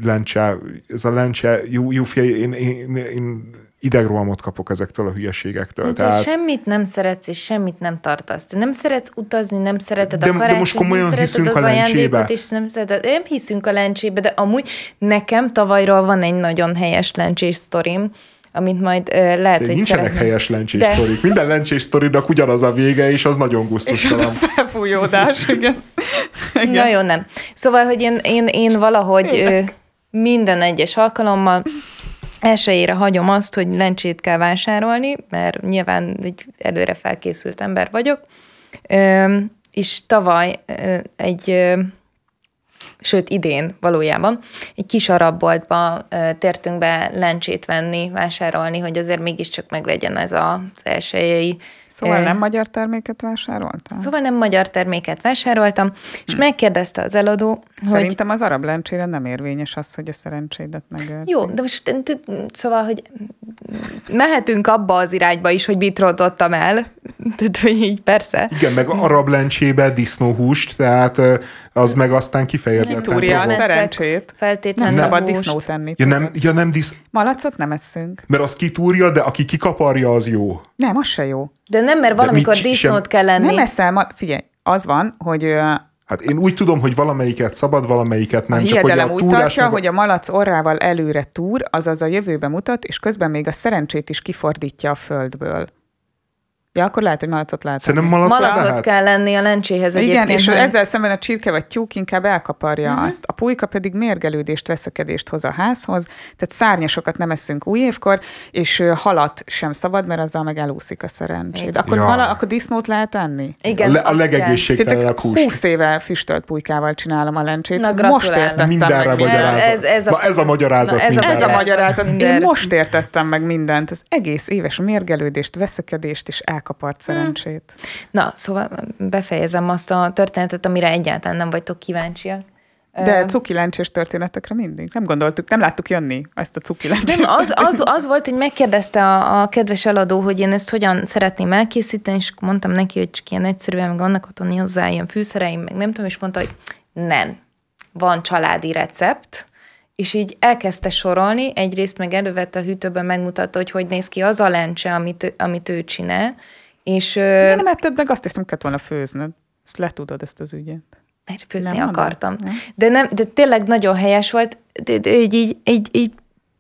lencse, ez a lencse, jó, jó fia, én, én, én idegrohamot kapok ezektől a hülyeségektől. Te Tehát, semmit nem szeretsz, és semmit nem tartasz. Te nem szeretsz utazni, nem szereted De- a de karácsonyt, most komolyan nem hiszünk az a lencsébe? ajándékot, és nem szereted. Nem hiszünk a lencsébe, de amúgy nekem tavalyról van egy nagyon helyes lencsés sztorim, amit majd ö, lehet, hogy nincsenek szeretném. helyes lencsés De- sztorik. Minden lencsés sztorinak ugyanaz a vége, és az nagyon És az a gusztustalan. felfújódás, (laughs) igen. igen. Nagyon nem. Szóval, hogy én, én, én valahogy ö, minden egyes alkalommal elsőjére hagyom azt, hogy lencsét kell vásárolni, mert nyilván egy előre felkészült ember vagyok. Ö, és tavaly ö, egy, ö, sőt idén valójában, egy kis arabboltba tértünk be lencsét venni, vásárolni, hogy azért mégiscsak meglegyen ez az elsőjei Szóval nem magyar terméket vásároltál? Szóval nem magyar terméket vásároltam, és megkérdezte az eladó, hogy Szerintem az arab lencsére nem érvényes az, hogy a szerencsédet megőrzi. jó, de most szóval, hogy mehetünk abba az irányba is, hogy mit rontottam el. Tehát, hogy így persze. Igen, meg arab lencsébe disznóhúst, tehát az meg aztán kifejezetten Túrja a szerencsét. Feltétlenül Nem szabad disznót enni. Ja nem, ja nem disz, Malacot nem eszünk. mert az kitúrja, de aki kikaparja, az jó. Nem, az se jó. De nem, mert valamikor mit disznót sem- kell lenni. Nem eszel, ma... figyelj, az van, hogy Hát én úgy tudom, hogy valamelyiket szabad, valamelyiket a nem. Csak hogy a úgy tartja, meg a- hogy a malac orrával előre túr, azaz a jövőbe mutat, és közben még a szerencsét is kifordítja a földből. Ja, akkor lehet, hogy malacot lehet. Szerintem malacot, Malacot lehet? kell lenni a lencséhez Igen, egyébként. és nem? ezzel szemben a csirke vagy tyúk inkább elkaparja uh-huh. azt. A pulyka pedig mérgelődést, veszekedést hoz a házhoz, tehát szárnyasokat nem eszünk új évkor, és halat sem szabad, mert azzal meg elúszik a szerencsét. Így. Akkor, Ja. hala, akkor disznót lehet enni? Igen, a, le, a legegészségtelenebb hús. 20 éve füstölt pulykával csinálom a lencsét. Na, most értettem Mindenre meg magyarázat. Ez- ez a- Na, ez a magyarázat Na, ez a. Ez a Mindenre. magyarázat. Én Mindenre. most értettem meg mindent. Az egész éves mérgelődést, veszekedést és elkapart szerencsét. Na, szóval befejezem azt a történetet, amire egyáltalán nem vagytok kíváncsiak. De cuki lencsés történetekre mindig. Nem gondoltuk, nem láttuk jönni ezt a cuki lencsét. Nem, az, az, (laughs) az volt, hogy megkérdezte a, a kedves eladó, hogy én ezt hogyan szeretném elkészíteni, és mondtam neki, hogy csak ilyen egyszerűen, meg vannak otthon hozzá ilyen fűszereim, meg nem tudom, és mondta, hogy nem, van családi recept, és így elkezdte sorolni, egyrészt meg elővette a hűtőben, megmutatta, hogy hogy néz ki az a lencse, amit, amit ő csinál, és De nem etted meg azt, és nem kellett volna főznöd. Ezt letudod ezt az ügyet. Mert főzni Nem akartam. Nem? De, nem, de tényleg nagyon helyes volt, de, de így, így, így, így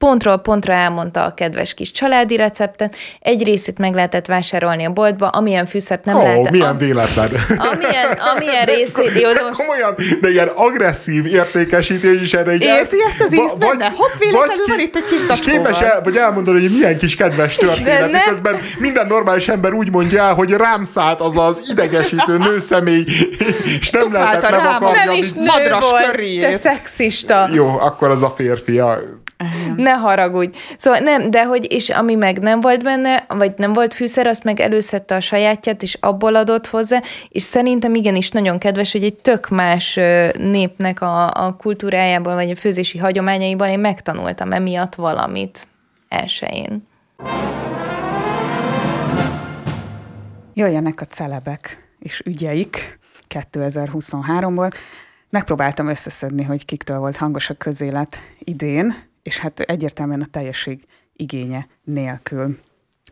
pontról pontra elmondta a kedves kis családi receptet. Egy részét meg lehetett vásárolni a boltba, amilyen fűszert nem Ó, lehetett. milyen a, véletlen. amilyen, amilyen részét, jó, de most Komolyan, de ilyen agresszív értékesítés is erre Érzi ezt az ízt benne? Hopp, véletlenül van itt egy kis És zacskóval. képes el, vagy elmondani, hogy milyen kis kedves történet, miközben minden normális ember úgy mondja el, hogy rám szállt az az idegesítő nőszemély, és nem lehetett Dupálta rám a- megakadni. nem is nő madras volt, te szexista. Jó, akkor az a férfi. A... Nem, Ne haragudj. Szóval nem, de hogy, és ami meg nem volt benne, vagy nem volt fűszer, azt meg előszedte a sajátját, és abból adott hozzá, és szerintem igenis nagyon kedves, hogy egy tök más népnek a, a kultúrájából, vagy a főzési hagyományaiból én megtanultam emiatt valamit elsőjén. Jöjjenek a celebek és ügyeik 2023-ból. Megpróbáltam összeszedni, hogy kiktől volt hangos a közélet idén, és hát egyértelműen a teljesség igénye nélkül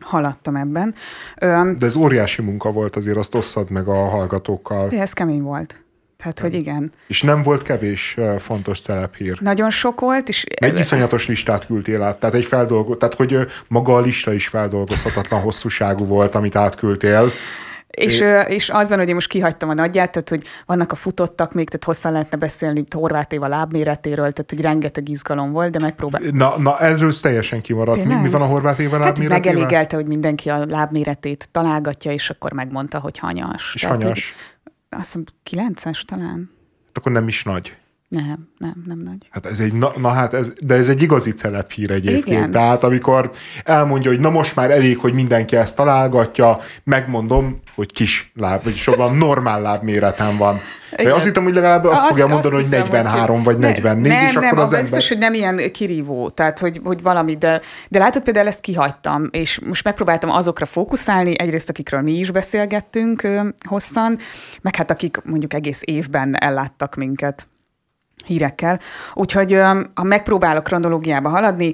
haladtam ebben. De ez óriási munka volt, azért azt osszad meg a hallgatókkal. Ez kemény volt. Tehát, hogy igen. És nem volt kevés fontos celephír. Nagyon sok volt, és... Egy iszonyatos listát küldtél át, tehát egy feldolgo... tehát hogy maga a lista is feldolgozhatatlan hosszúságú volt, amit átküldtél. És, é. és az van, hogy én most kihagytam a nagyját, tehát hogy vannak a futottak még, tehát hosszan lehetne beszélni Horváth Éva lábméretéről, tehát hogy rengeteg izgalom volt, de megpróbál. Na, na erről teljesen kimaradt. Mi, mi van a Horváth Éva lábméretével? Hát megelégelte, hogy mindenki a lábméretét találgatja, és akkor megmondta, hogy hanyas. És tehát, hanyas? Hogy, azt hiszem, kilences talán. Hát akkor nem is nagy. Nem, nem, nem nagy. Hát ez egy, na, na hát ez, de ez egy igazi hír egyébként. Igen. Tehát amikor elmondja, hogy na most már elég, hogy mindenki ezt találgatja, megmondom, hogy kis láb, vagy sokan normál lábméretem van. De azt hittem, hogy legalább azt, azt fogja mondani, azt hogy hiszem, 43 hogy... vagy 44, nem, és nem, akkor az ember... biztos, hogy nem ilyen kirívó, tehát hogy, hogy valami, de, de látod például ezt kihagytam, és most megpróbáltam azokra fókuszálni, egyrészt akikről mi is beszélgettünk ö, hosszan, meg hát akik mondjuk egész évben elláttak minket hírekkel. Úgyhogy ha megpróbálok kronológiába haladni,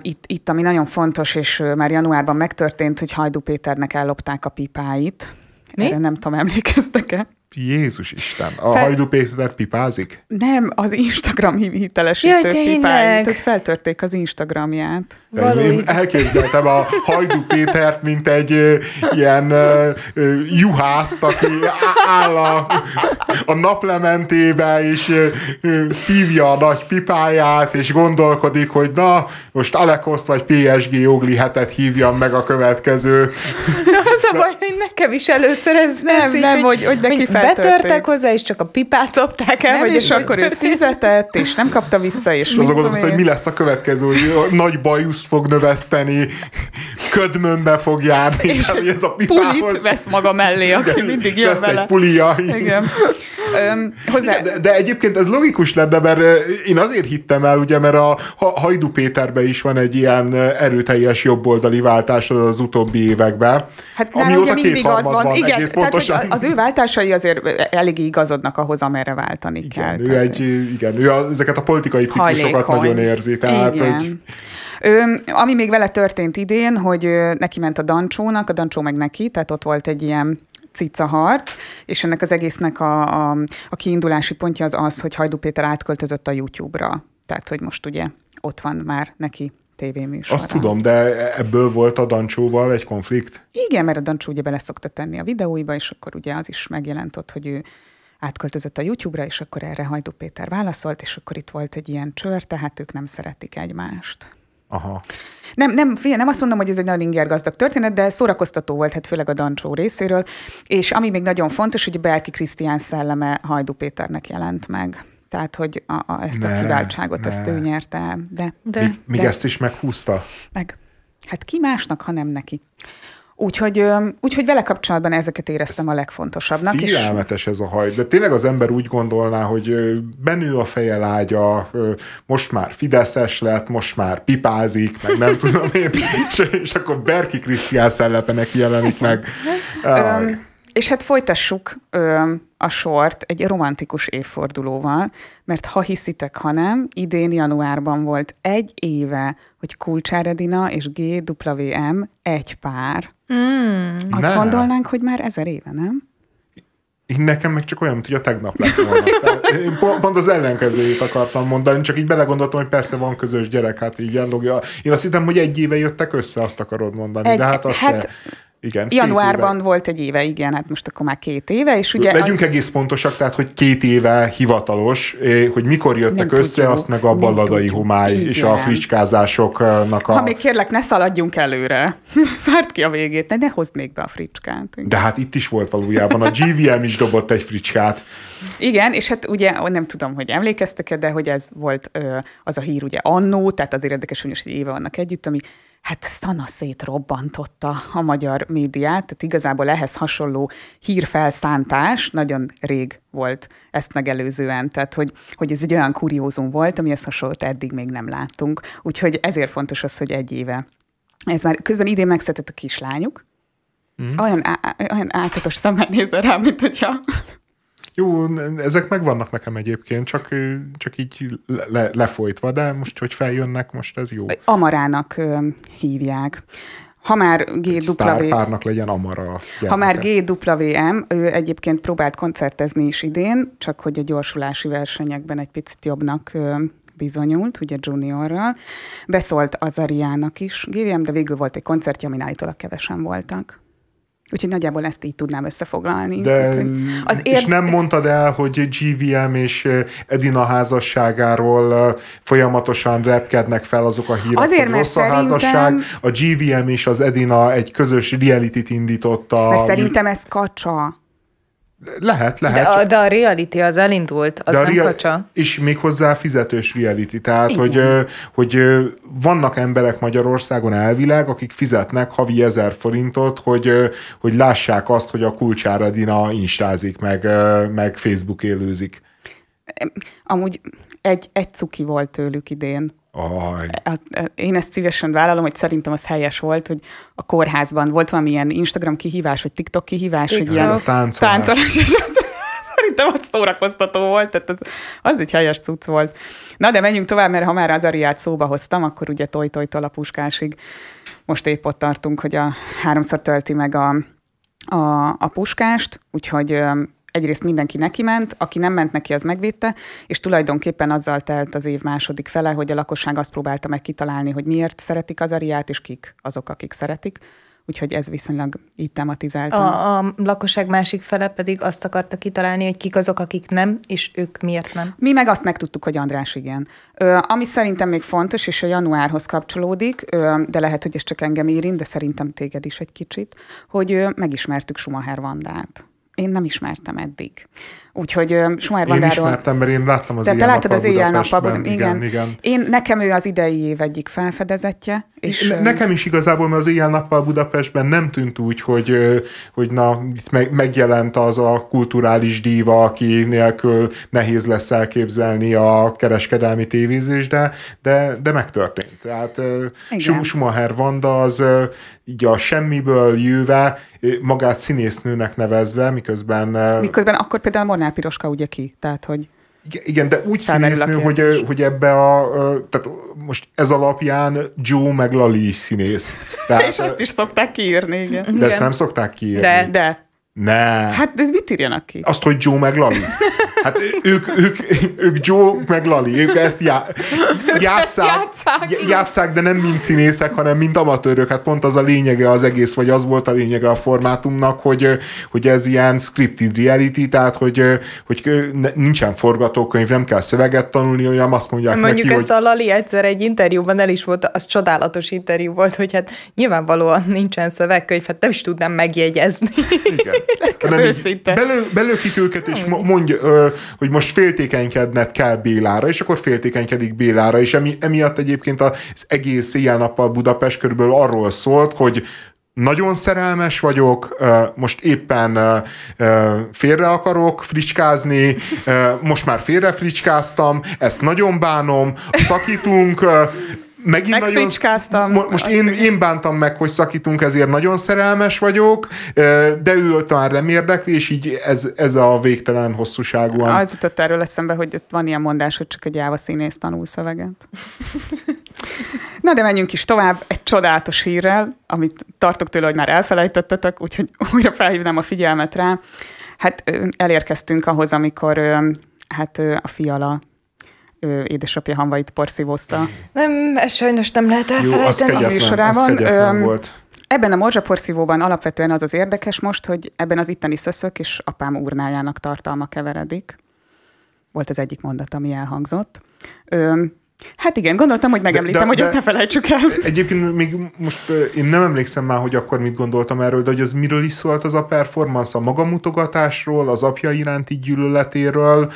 itt, itt ami nagyon fontos, és már januárban megtörtént, hogy Hajdú Péternek ellopták a pipáit. Mi? Erre nem tudom, (laughs) emlékeztek-e? Jézus Isten, a Fel... Hajdú Péter pipázik? Nem, az Instagram hitelesítő ja, pipáit, tehát feltörték az Instagramját. Én elképzeltem a Hajdú Pétert, mint egy ö, ilyen ö, ö, juhászt, aki áll a, a naplementébe, és ö, ö, szívja a nagy pipáját, és gondolkodik, hogy na, most Alekoszt vagy PSG jogli hetet hívjam meg a következő. (laughs) az a baj, hogy nekem is először ez nem, így, nem, hogy, hogy, hogy neki betörtek hozzá, és csak a pipát lopták el, nem, és akkor ő fizetett, és nem kapta vissza, és az, hogy mi lesz a következő, hogy nagy bajuszt fog növeszteni, ködmönbe fog járni, és hogy ez a pipához. pulit vesz maga mellé, aki igen, mindig jön vele. Egy pulia. Igen. Öm, hozzá... de, de egyébként ez logikus lenne, mert én azért hittem el, ugye, mert a Hajdu Péterben is van egy ilyen erőteljes jobboldali váltás az utóbbi években. Hát Amióta mindig az van, van igen, egész pontosan. Tehát, az ő váltásai azért elég igazodnak ahhoz, amerre váltani igen, kell. Ő tehát... egy, igen, ő a, ezeket a politikai ciklusokat Hajlékony. nagyon érzi. Tehát, igen. Hogy... Ő, ami még vele történt idén, hogy neki ment a Dancsónak, a Dancsó meg neki, tehát ott volt egy ilyen cica harc, és ennek az egésznek a, a, a kiindulási pontja az az, hogy Hajdú Péter átköltözött a YouTube-ra. Tehát, hogy most ugye ott van már neki tévéműsor. Azt tudom, de ebből volt a Dancsóval egy konflikt? Igen, mert a Dancsó ugye bele szokta tenni a videóiba, és akkor ugye az is megjelent ott, hogy ő átköltözött a YouTube-ra, és akkor erre Hajdú Péter válaszolt, és akkor itt volt egy ilyen csör, tehát ők nem szeretik egymást. Aha. Nem, nem, figyelj, nem azt mondom, hogy ez egy nagyon ingergazdag történet, de szórakoztató volt, hát főleg a Dancsó részéről. És ami még nagyon fontos, hogy a Belki Krisztián szelleme Hajdú Péternek jelent meg. Tehát, hogy a, a, ezt ne, a kiváltságot, ne. ezt ő nyerte De, de, még, még de, ezt is meghúzta? Meg. Hát ki másnak, ha nem neki. Úgyhogy, úgyhogy vele kapcsolatban ezeket éreztem a legfontosabbnak. Félelmetes ez a haj, de tényleg az ember úgy gondolná, hogy benő a feje lágya, most már Fideszes lett, most már pipázik, meg nem (laughs) tudom én, és, és akkor Berki Krisztián szellepenek jelenik meg. És hát folytassuk ö, a sort egy romantikus évfordulóval, mert ha hiszitek, ha nem, idén januárban volt egy éve, hogy Kulcsár Edina és GWM egy pár. Mm. Azt ne. gondolnánk, hogy már ezer éve, nem? Én nekem meg csak olyan, mint hogy a tegnap lett volna. (laughs) Én pont az ellenkezőjét akartam mondani, csak így belegondoltam, hogy persze van közös gyerek, hát így ellogja. Én azt hittem, hogy egy éve jöttek össze, azt akarod mondani, egy, de hát az hát, se Igen, Januárban volt egy éve, igen, hát most akkor már két éve, és ugye... Legyünk a... egész pontosak, tehát, hogy két éve hivatalos, eh, hogy mikor jöttek nem össze, tudjuk, azt meg a balladai homály igen. és a fricskázásoknak a... Ha még kérlek, ne szaladjunk előre. (laughs) Várt ki a végét, ne, ne hozd még be a fricskát. De hát itt is volt valójában, a GVM is dobott egy fricskát. Igen, és hát ugye nem tudom, hogy emlékeztek-e, de hogy ez volt az a hír ugye annó, tehát azért érdekes, hogy most éve vannak együtt, ami hát szana szétrobbantotta a magyar médiát, tehát igazából ehhez hasonló hírfelszántás nagyon rég volt ezt megelőzően, tehát hogy, hogy ez egy olyan kuriózum volt, amihez hasonlót eddig még nem láttunk, úgyhogy ezért fontos az, hogy egy éve. Ez már közben idén megszületett a kislányuk, mm. olyan, á, olyan áltatos szemmel nézel rá, mint hogyha jó, ezek megvannak nekem egyébként, csak, csak így le, lefolytva, de most, hogy feljönnek, most ez jó. Amarának hívják. Ha már GW... párnak legyen Amara. Gyermeke. Ha már GWM, ő egyébként próbált koncertezni is idén, csak hogy a gyorsulási versenyekben egy picit jobbnak bizonyult, ugye juniorral. Beszólt az Ariának is GVM, de végül volt egy koncertje, amin állítólag kevesen voltak. Úgyhogy nagyjából ezt így tudnám összefoglalni. De, az ér... És nem mondtad el, hogy GVM és Edina házasságáról folyamatosan repkednek fel azok a hírek, Azért, hogy rossz a házasság. A GVM és az Edina egy közös reality-t indította. Mert szerintem ez kacsa. Lehet, lehet. De a, de a reality az elindult, az de nem real, kacsa. És még hozzá fizetős reality. Tehát, Igen. hogy, hogy vannak emberek Magyarországon elvileg, akik fizetnek havi ezer forintot, hogy, hogy lássák azt, hogy a kulcsára Dina instázik, meg, meg Facebook élőzik. Amúgy egy, egy cuki volt tőlük idén. Aj. Én ezt szívesen vállalom, hogy szerintem az helyes volt, hogy a kórházban volt valamilyen Instagram kihívás, vagy TikTok kihívás, hogy ilyen a táncolás. táncolás és (laughs) szerintem az szórakoztató volt, tehát az, az egy helyes cucc volt. Na, de menjünk tovább, mert ha már az Ariát szóba hoztam, akkor ugye toj-tojtól a puskásig. Most épp ott tartunk, hogy a háromszor tölti meg a, a, a puskást, úgyhogy egyrészt mindenki neki ment, aki nem ment neki, az megvédte, és tulajdonképpen azzal telt az év második fele, hogy a lakosság azt próbálta meg kitalálni, hogy miért szeretik az Ariát, és kik azok, akik szeretik. Úgyhogy ez viszonylag így tematizáltam. A, a lakosság másik fele pedig azt akarta kitalálni, hogy kik azok, akik nem, és ők miért nem. Mi meg azt megtudtuk, hogy András igen. Ö, ami szerintem még fontos, és a januárhoz kapcsolódik, ö, de lehet, hogy ez csak engem érint, de szerintem téged is egy kicsit, hogy ö, megismertük Schumacher Vandát én nem ismertem eddig. Úgyhogy Schumacher Én ismertem, mert én láttam az De te láttad az éjjel-nappal, igen. igen. igen. Én, nekem ő az idei év egyik felfedezetje. És, ne, nekem is igazából, mert az éjjel-nappal Budapestben nem tűnt úgy, hogy, hogy na, itt meg, megjelent az a kulturális díva, aki nélkül nehéz lesz elképzelni a kereskedelmi tévézés, de, de, de megtörtént. Tehát igen. Schumacher Vanda az így a semmiből jöve, magát színésznőnek nevezve, miközben... Miközben akkor például Mornál Piroska ugye ki, tehát hogy... Igen, de úgy színésznő, hogy, hogy ebbe a, tehát most ez alapján Joe meg Lali is színész. (laughs) Tehát, És ezt is szokták kiírni, igen. De igen. ezt nem szokták kiírni. De. De. Ne. Hát de mit írjanak ki? Azt, hogy Joe meg Lali. (laughs) Hát ők, ők, ők Joe meg Lali, ők ezt já, játszák, játszák, játszák, de nem mint színészek, hanem mint amatőrök. Hát pont az a lényege az egész, vagy az volt a lényege a formátumnak, hogy, hogy ez ilyen scripted reality, tehát hogy, hogy nincsen forgatókönyv, nem kell szöveget tanulni, olyan azt mondják Mondjuk neki, ezt hogy... a Lali egyszer egy interjúban el is volt, az csodálatos interjú volt, hogy hát nyilvánvalóan nincsen szövegkönyv, hát nem is tudnám megjegyezni. Igen. (laughs) belő, belőkik őket, és mondja, hogy most féltékenykedned kell Bélára, és akkor féltékenykedik Bélára, és emi, emiatt egyébként az egész éjjel-nappal Budapest körülbelül arról szólt, hogy nagyon szerelmes vagyok, most éppen félre akarok fricskázni, most már félre fricskáztam, ezt nagyon bánom, szakítunk, megint nagyon... Most én, én bántam meg, hogy szakítunk, ezért nagyon szerelmes vagyok, de ő talán nem érdekli, és így ez, ez a végtelen hosszúságúan. Az jutott erről eszembe, hogy van ilyen mondás, hogy csak egy jáva színész tanul szöveget. Na de menjünk is tovább egy csodálatos hírrel, amit tartok tőle, hogy már elfelejtettetek, úgyhogy újra felhívnám a figyelmet rá. Hát elérkeztünk ahhoz, amikor hát a fiala édesapja hamvait porszívózta. Nem, ez sajnos nem lehet elfelejteni. Jó, az a műsorában. Az volt. Ebben a morzsaporszívóban alapvetően az az érdekes most, hogy ebben az itteni szöszök és apám urnájának tartalma keveredik. Volt az egyik mondat, ami elhangzott. Ö, Hát igen, gondoltam, hogy megemlítem, de, de, hogy de ezt ne felejtsük el. Egyébként még most én nem emlékszem már, hogy akkor mit gondoltam erről, de hogy az miről is szólt az a performance, a magamutogatásról, az apja iránti gyűlöletéről,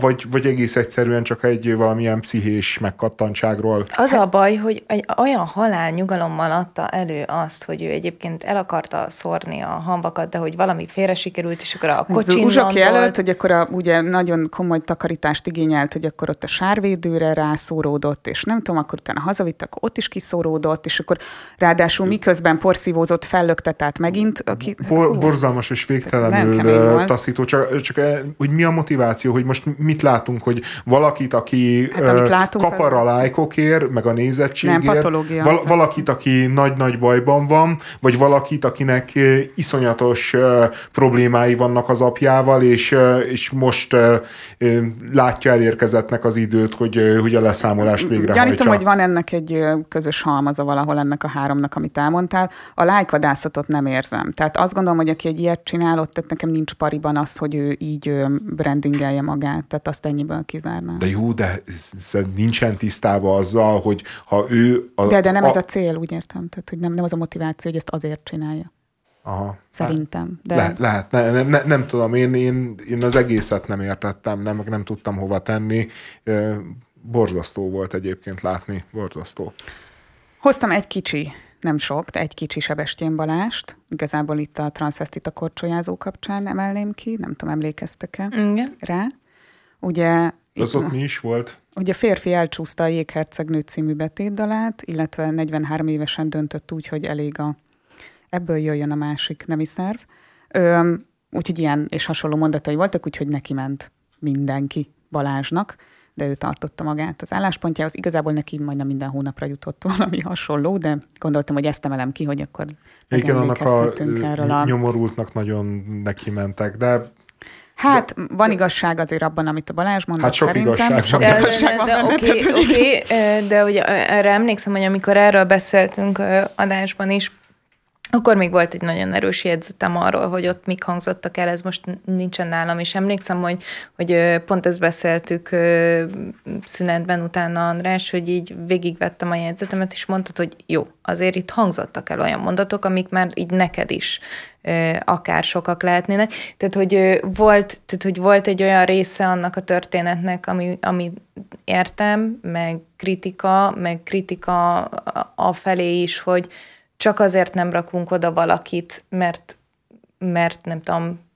vagy, vagy egész egyszerűen csak egy valamilyen pszichés megkattantságról. Az a baj, hogy egy olyan halál nyugalommal adta elő azt, hogy ő egyébként el akarta szórni a hambakat, de hogy valami félre sikerült, és akkor a kocsin Uzsoki előtt, hogy akkor a, ugye nagyon komoly takarítást igényelt, hogy akkor ott a sárvédőre rászóródott, és nem tudom, akkor utána hazavitt, akkor ott is kiszóródott, és akkor ráadásul miközben porszívózott, fellökte, át megint. Aki, Bo- borzalmas és végtelenül taszító, csak, csak e, hogy mi a motiváció, hogy most mit látunk, hogy valakit, aki hát, látunk, kapar a lájkokért, meg a nézettségért, nem, val- valakit, aki nagy-nagy bajban van, vagy valakit, akinek iszonyatos problémái vannak az apjával, és, és most látja elérkezettnek az időt, hogy, hogy a leszámolást végrehajtsa. Gyanítom, hogy van ennek egy közös halmaza valahol ennek a háromnak, amit elmondtál. A lájkvadászatot nem érzem. Tehát azt gondolom, hogy aki egy ilyet csinál, ott tehát nekem nincs pariban az, hogy ő így brandingelje magát. Tehát azt ennyiből kizárná. De jó, de nincsen tisztában azzal, hogy ha ő... Az, de, de nem a... ez a cél, úgy értem. Tehát, hogy nem, nem az a motiváció, hogy ezt azért csinálja. Aha. Szerintem. De... Le, lehet, ne, ne, ne, nem tudom, én, én, én az egészet nem értettem, nem, nem tudtam hova tenni borzasztó volt egyébként látni, borzasztó. Hoztam egy kicsi, nem sok, de egy kicsi Sebestyén Balást. Igazából itt a transvestita korcsolyázó kapcsán emelném ki, nem tudom, emlékeztek-e Igen. rá. Ugye... Az ott mi is volt? Ugye férfi elcsúszta a Jéghercegnő című betétdalát, illetve 43 évesen döntött úgy, hogy elég a ebből jöjjön a másik nemi szerv. Ö, úgyhogy ilyen és hasonló mondatai voltak, úgyhogy neki ment mindenki Balázsnak de ő tartotta magát az álláspontjához. Igazából neki majdnem minden hónapra jutott valami hasonló, de gondoltam, hogy ezt emelem ki, hogy akkor Igen, annak a erről a... nyomorultnak nagyon neki mentek, de Hát van igazság azért abban, amit a Balázs mondott hát sok szerintem. Igazság sok de, igazság van de, benne, okay, tehát, okay, de ugye erre emlékszem, hogy amikor erről beszéltünk adásban is, akkor még volt egy nagyon erős jegyzetem arról, hogy ott mik hangzottak el, ez most nincsen nálam, és emlékszem, hogy, hogy pont ezt beszéltük szünetben utána, András, hogy így végigvettem a jegyzetemet, és mondtad, hogy jó, azért itt hangzottak el olyan mondatok, amik már így neked is akár sokak lehetnének. Tehát, hogy volt, tehát, hogy volt egy olyan része annak a történetnek, ami, ami értem, meg kritika, meg kritika a felé is, hogy, csak azért nem rakunk oda valakit, mert, mert nem tudom,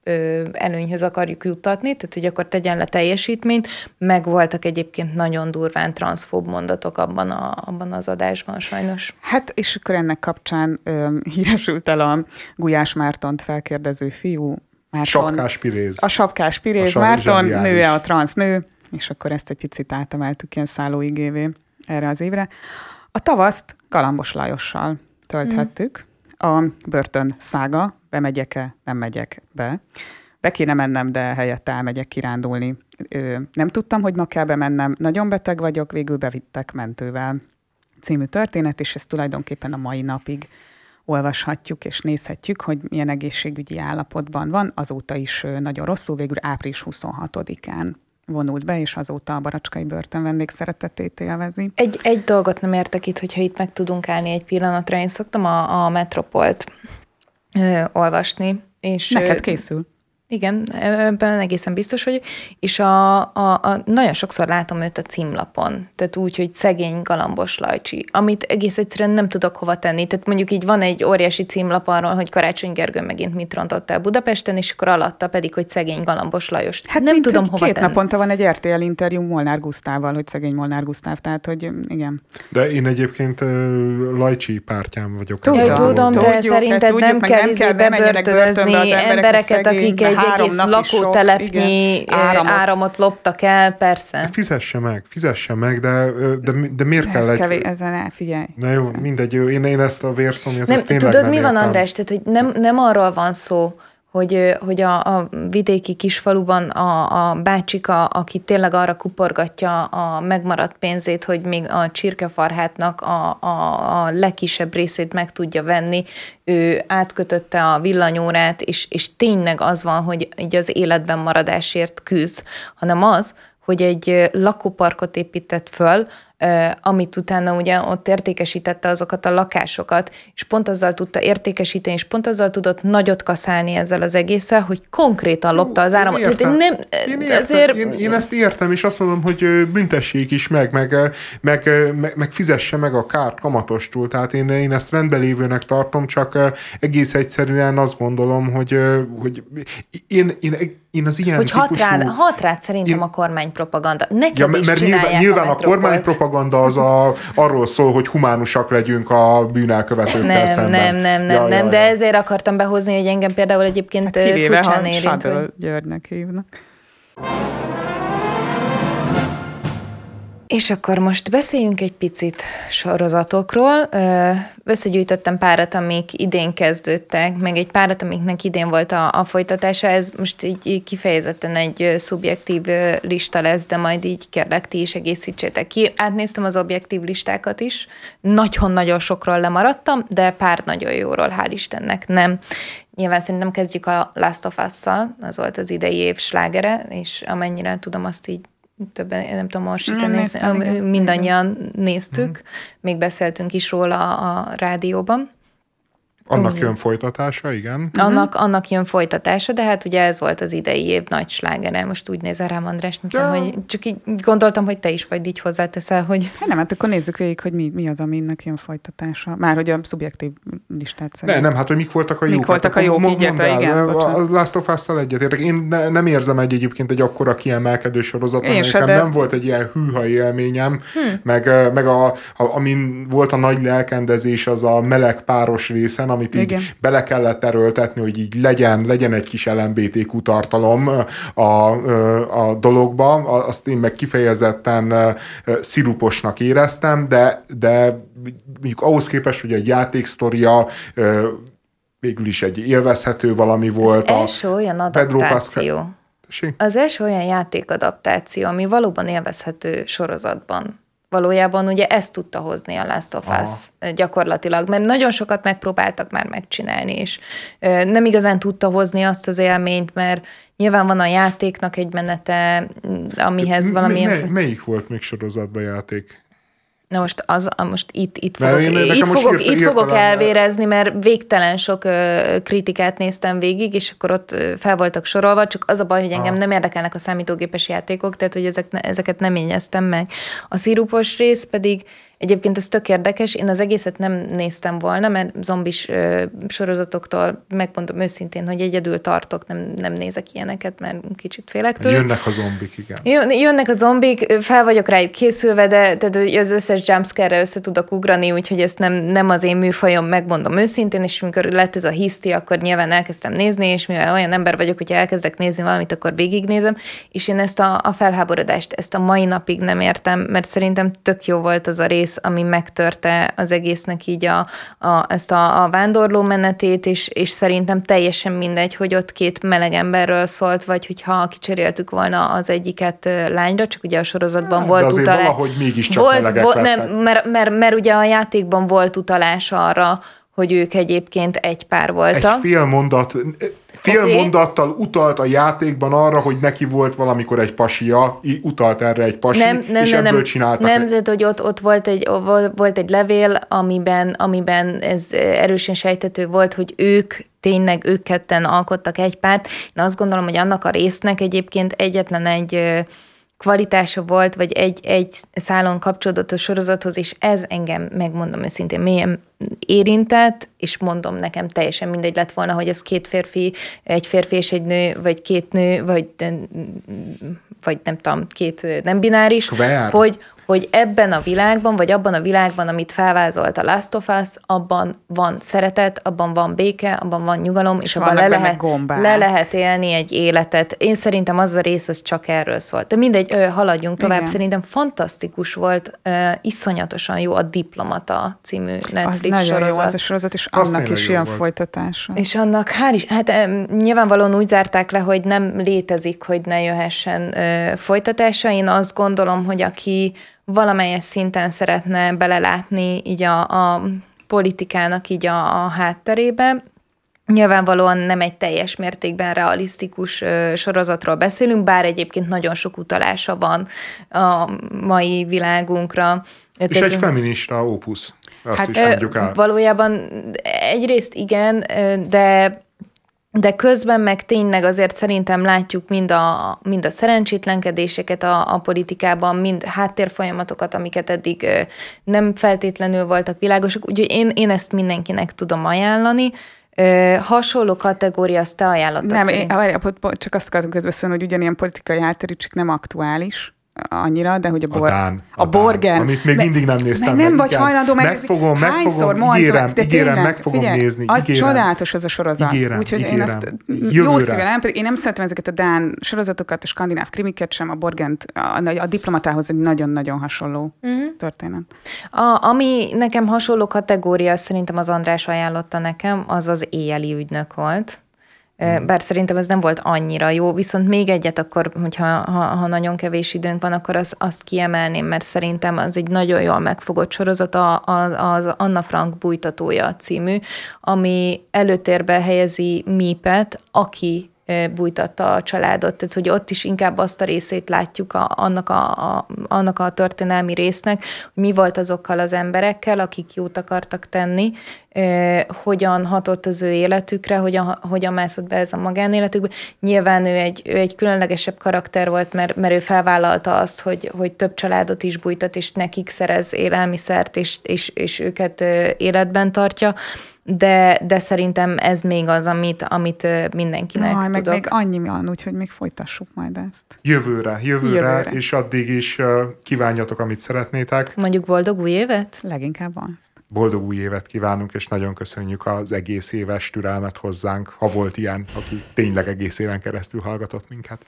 előnyhöz akarjuk juttatni, tehát hogy akkor tegyen le teljesítményt, meg voltak egyébként nagyon durván transzfób mondatok abban, a, abban az adásban sajnos. Hát, és akkor ennek kapcsán ö, híresült el a Gulyás Mártont felkérdező fiú, Márton. Sapkás Piréz. A Sapkás Piréz, a Márton, nője a transz nő, és akkor ezt egy picit átemeltük ilyen szállóigévé erre az évre. A tavaszt Galambos Lajossal tölthettük. A börtön szága, bemegyek-e, nem megyek be. Be kéne mennem, de helyette elmegyek kirándulni. Ö, nem tudtam, hogy ma kell bemennem. Nagyon beteg vagyok, végül bevittek mentővel című történet, és ezt tulajdonképpen a mai napig olvashatjuk és nézhetjük, hogy milyen egészségügyi állapotban van. Azóta is nagyon rosszul, végül április 26-án vonult be, és azóta a baracskai börtön vendégszeretetét élvezi. Egy, egy dolgot nem értek itt, hogyha itt meg tudunk állni egy pillanatra. Én szoktam a, a Metropolt ö, olvasni. És, Neked készül. Igen, ebben egészen biztos vagyok. És a, a, a, nagyon sokszor látom őt a címlapon, tehát úgy, hogy szegény galambos lajcsi, amit egész egyszerűen nem tudok hova tenni. Tehát mondjuk így van egy óriási címlap arról, hogy Karácsony Gergő megint mit rontott el Budapesten, és akkor alatta pedig, hogy szegény galambos Lajos. Hát nem tudom hova két tenni. naponta van egy RTL interjú Molnár Gusztával, hogy szegény Molnár Gusztáv, tehát hogy igen. De én egyébként uh, Lajcsi pártyám vagyok. Tudom, tudom de tudjuk, szerinted tudjuk, nem kell, nem kell bebörtönözni embereket, akik egy egész lakótelepnyi áramot. áramot loptak el, persze. Fizesse meg, fizesse meg, de, de, de miért ez kell egy... Kevés, ezen figyelj. Na jó, mindegy, én, én ezt a vérszomjat, nem, ezt Tudod, mi van, András? Tehát, hogy nem, nem arról van szó, hogy, hogy a, a vidéki kisfaluban a, a bácsika, aki tényleg arra kuporgatja a megmaradt pénzét, hogy még a csirkefarhátnak a, a, a legkisebb részét meg tudja venni, ő átkötötte a villanyórát, és, és tényleg az van, hogy így az életben maradásért küzd, hanem az, hogy egy lakóparkot épített föl, amit utána ugye ott értékesítette azokat a lakásokat, és pont azzal tudta értékesíteni, és pont azzal tudott nagyot kaszálni ezzel az egésszel, hogy konkrétan lopta az áramot. Én, értem. nem, én, értem. Azért... Én, én ezt értem, és azt mondom, hogy büntessék is meg, meg, meg, meg, meg fizesse meg a kárt kamatostul. Tehát én, én ezt rendbelévőnek tartom, csak egész egyszerűen azt gondolom, hogy, hogy én, én én az ilyen Hogy típusú... hat, rád, hat rád szerintem én... a kormánypropaganda. Neked ja, mert nyilván, nyilván a, a kormánypropaganda az a, arról szól, hogy humánusak legyünk a bűnelkövetőkkel nem, szemben. Nem, nem, nem, ja, nem, ja, de ja. ezért akartam behozni, hogy engem például egyébként hát kivéve, furcsán érint. Hogy... Györgynek hívnak. És akkor most beszéljünk egy picit sorozatokról. Összegyűjtöttem párat, amik idén kezdődtek, meg egy párat, amiknek idén volt a, a folytatása. Ez most így kifejezetten egy szubjektív lista lesz, de majd így kérlek, ti is egészítsétek ki. Átnéztem az objektív listákat is. Nagyon-nagyon sokról lemaradtam, de pár nagyon jóról, hál' Istennek nem. Nyilván szerintem kezdjük a Last of Us-szal, az volt az idei év slágere, és amennyire tudom, azt így többen, nem tudom, mm, nézni, mindannyian néztük, mm. még beszéltünk is róla a rádióban. Annak jön folytatása, igen. Mhm. Annak, annak jön folytatása, de hát ugye ez volt az idei év nagy slágere. Most úgy nézel rám, András, nem ja. tudom, hogy csak így gondoltam, hogy te is vagy így hozzáteszel, hogy... Hát nem, hát akkor nézzük végig, hogy mi, mi az, aminek jön folytatása. Már hogy a szubjektív listát szerint. Ne, nem, hát hogy mik voltak a jók. Mik voltak hát, a jók, így igen. A Last of Us-szal egyetértek. Én ne, nem érzem egy egyébként egy akkora kiemelkedő sorozat, Én nekem de... nem volt egy ilyen hűha élményem, hm. meg, meg a, a, amin volt a nagy lelkendezés, az a meleg páros részen, amit így Igen. bele kellett erőltetni, hogy így legyen, legyen egy kis LMBTQ tartalom a, a dologba, azt én meg kifejezetten sziruposnak éreztem, de, de mondjuk ahhoz képest, hogy egy játéksztoria végül is egy élvezhető valami volt. Az első olyan adaptáció. Az első olyan játékadaptáció, ami valóban élvezhető sorozatban valójában ugye ezt tudta hozni a Last of Us Aha. gyakorlatilag, mert nagyon sokat megpróbáltak már megcsinálni, és nem igazán tudta hozni azt az élményt, mert nyilván van a játéknak egy menete, amihez valamilyen... Mely, melyik volt még sorozatban játék? Na most, az, most itt, itt fogok, én, itt fogok, írt, itt fogok elvérezni, mert végtelen sok kritikát néztem végig, és akkor ott fel voltak sorolva, csak az a baj, hogy engem ah. nem érdekelnek a számítógépes játékok, tehát hogy ezek, ezeket nem ényeztem meg. A szirupos rész pedig Egyébként ez tök érdekes, én az egészet nem néztem volna, mert zombis ö, sorozatoktól megmondom őszintén, hogy egyedül tartok, nem, nem nézek ilyeneket, mert kicsit félek tőle. Jönnek a zombik, igen. Jönnek a zombik, fel vagyok rájuk készülve, de tehát az összes jumpscare-re össze tudok ugrani, úgyhogy ezt nem, nem az én műfajom, megmondom őszintén, és amikor lett ez a hiszti, akkor nyilván elkezdtem nézni, és mivel olyan ember vagyok, hogy elkezdek nézni valamit, akkor végignézem, és én ezt a, a felháborodást, ezt a mai napig nem értem, mert szerintem tök jó volt az a rész, rész, ami megtörte az egésznek így a, a, ezt a, a vándorló menetét, és, és szerintem teljesen mindegy, hogy ott két meleg emberről szólt, vagy hogyha kicseréltük volna az egyiket lányra, csak ugye a sorozatban hát, volt utalás. valahogy mégiscsak volt, volt nem, mert, mert, mert ugye a játékban volt utalás arra, hogy ők egyébként egy pár voltak. Egy fél mondat, fél okay. mondattal utalt a játékban arra, hogy neki volt valamikor egy pasia, utalt erre egy pasi, nem, nem, és nem, ebből nem, csináltak. Nem, tehát hogy ott, ott volt, egy, volt egy levél, amiben, amiben ez erősen sejtető volt, hogy ők tényleg ők ketten alkottak egy párt. Én azt gondolom, hogy annak a résznek egyébként egyetlen egy kvalitása volt, vagy egy, egy szálon kapcsolódott a sorozathoz, és ez engem, megmondom őszintén, mélyen érintett, és mondom, nekem teljesen mindegy lett volna, hogy ez két férfi, egy férfi és egy nő, vagy két nő, vagy, vagy nem tudom, két nem bináris, hogy, hogy ebben a világban, vagy abban a világban, amit felvázolt a Last of Us, abban van szeretet, abban van béke, abban van nyugalom, és, és abban le lehet, le lehet élni egy életet. Én szerintem az a rész, az csak erről szólt. De mindegy, haladjunk tovább. Igen. Szerintem fantasztikus volt, iszonyatosan jó a Diplomata című Netflix Nagyon sorozat. jó az a sorozat, és Az annak is ilyen volt. folytatása. És annak hál' is, hát em, nyilvánvalóan úgy zárták le, hogy nem létezik, hogy ne jöhessen ö, folytatása. Én azt gondolom, hogy aki valamelyes szinten szeretne belelátni így a, a politikának így a, a hátterébe, Nyilvánvalóan nem egy teljes mértékben realisztikus sorozatról beszélünk, bár egyébként nagyon sok utalása van a mai világunkra. És egy feminista ópusz. Azt Hát is mondjuk el. valójában egyrészt igen, de de közben meg tényleg azért szerintem látjuk mind a, mind a szerencsétlenkedéseket a, a politikában, mind háttérfolyamatokat, amiket eddig nem feltétlenül voltak világosak. Úgyhogy én, én ezt mindenkinek tudom ajánlani. Ö, hasonló kategória, azt te ajánlottad Nem, én, szerint. várjál, pont csak azt akartam közbeszólni, hogy ugyanilyen politikai hátterű, csak nem aktuális annyira, de hogy a, A bor, Dán. a, Dán, Borgen. amit még Meg- mindig nem néztem meg. nem meg, vagy hajlandó Meg megnézni. fogom, meg Hányszor ígérem, de ígérem, tényleg, meg fogom figyelj, nézni, Az ígérem. csodálatos az a sorozat. Ígérem, Úgyhogy én ígérem. ezt Jövőre. jó szívvel nem, én nem szeretem ezeket a Dán sorozatokat, a skandináv krimiket sem, a Borgent, a, a diplomatához egy nagyon-nagyon hasonló uh-huh. történet. A, ami nekem hasonló kategória, szerintem az András ajánlotta nekem, az az éjjeli ügynök volt. Mm. Bár szerintem ez nem volt annyira jó, viszont még egyet akkor, hogyha ha, ha nagyon kevés időnk van, akkor az, azt kiemelném, mert szerintem az egy nagyon jól megfogott sorozat, a, a, az Anna Frank bújtatója című, ami előtérbe helyezi Mípet, aki bújtatta a családot, tehát hogy ott is inkább azt a részét látjuk a, annak, a, a, annak a történelmi résznek, hogy mi volt azokkal az emberekkel, akik jót akartak tenni, hogyan hatott az ő életükre, hogyan, hogyan mászott be ez a magánéletükbe. Nyilván ő egy, ő egy különlegesebb karakter volt, mert, mert ő felvállalta azt, hogy, hogy több családot is bújtat, és nekik szerez élelmiszert, és, és, és őket életben tartja, de, de szerintem ez még az, amit, amit mindenkinek Aj, meg tudok. még annyi van, úgyhogy még folytassuk majd ezt. Jövőre, jövőre, Jövőre. és addig is kívánjatok, amit szeretnétek. Mondjuk boldog új évet? Leginkább van. Boldog új évet kívánunk, és nagyon köszönjük az egész éves türelmet hozzánk, ha volt ilyen, aki tényleg egész éven keresztül hallgatott minket.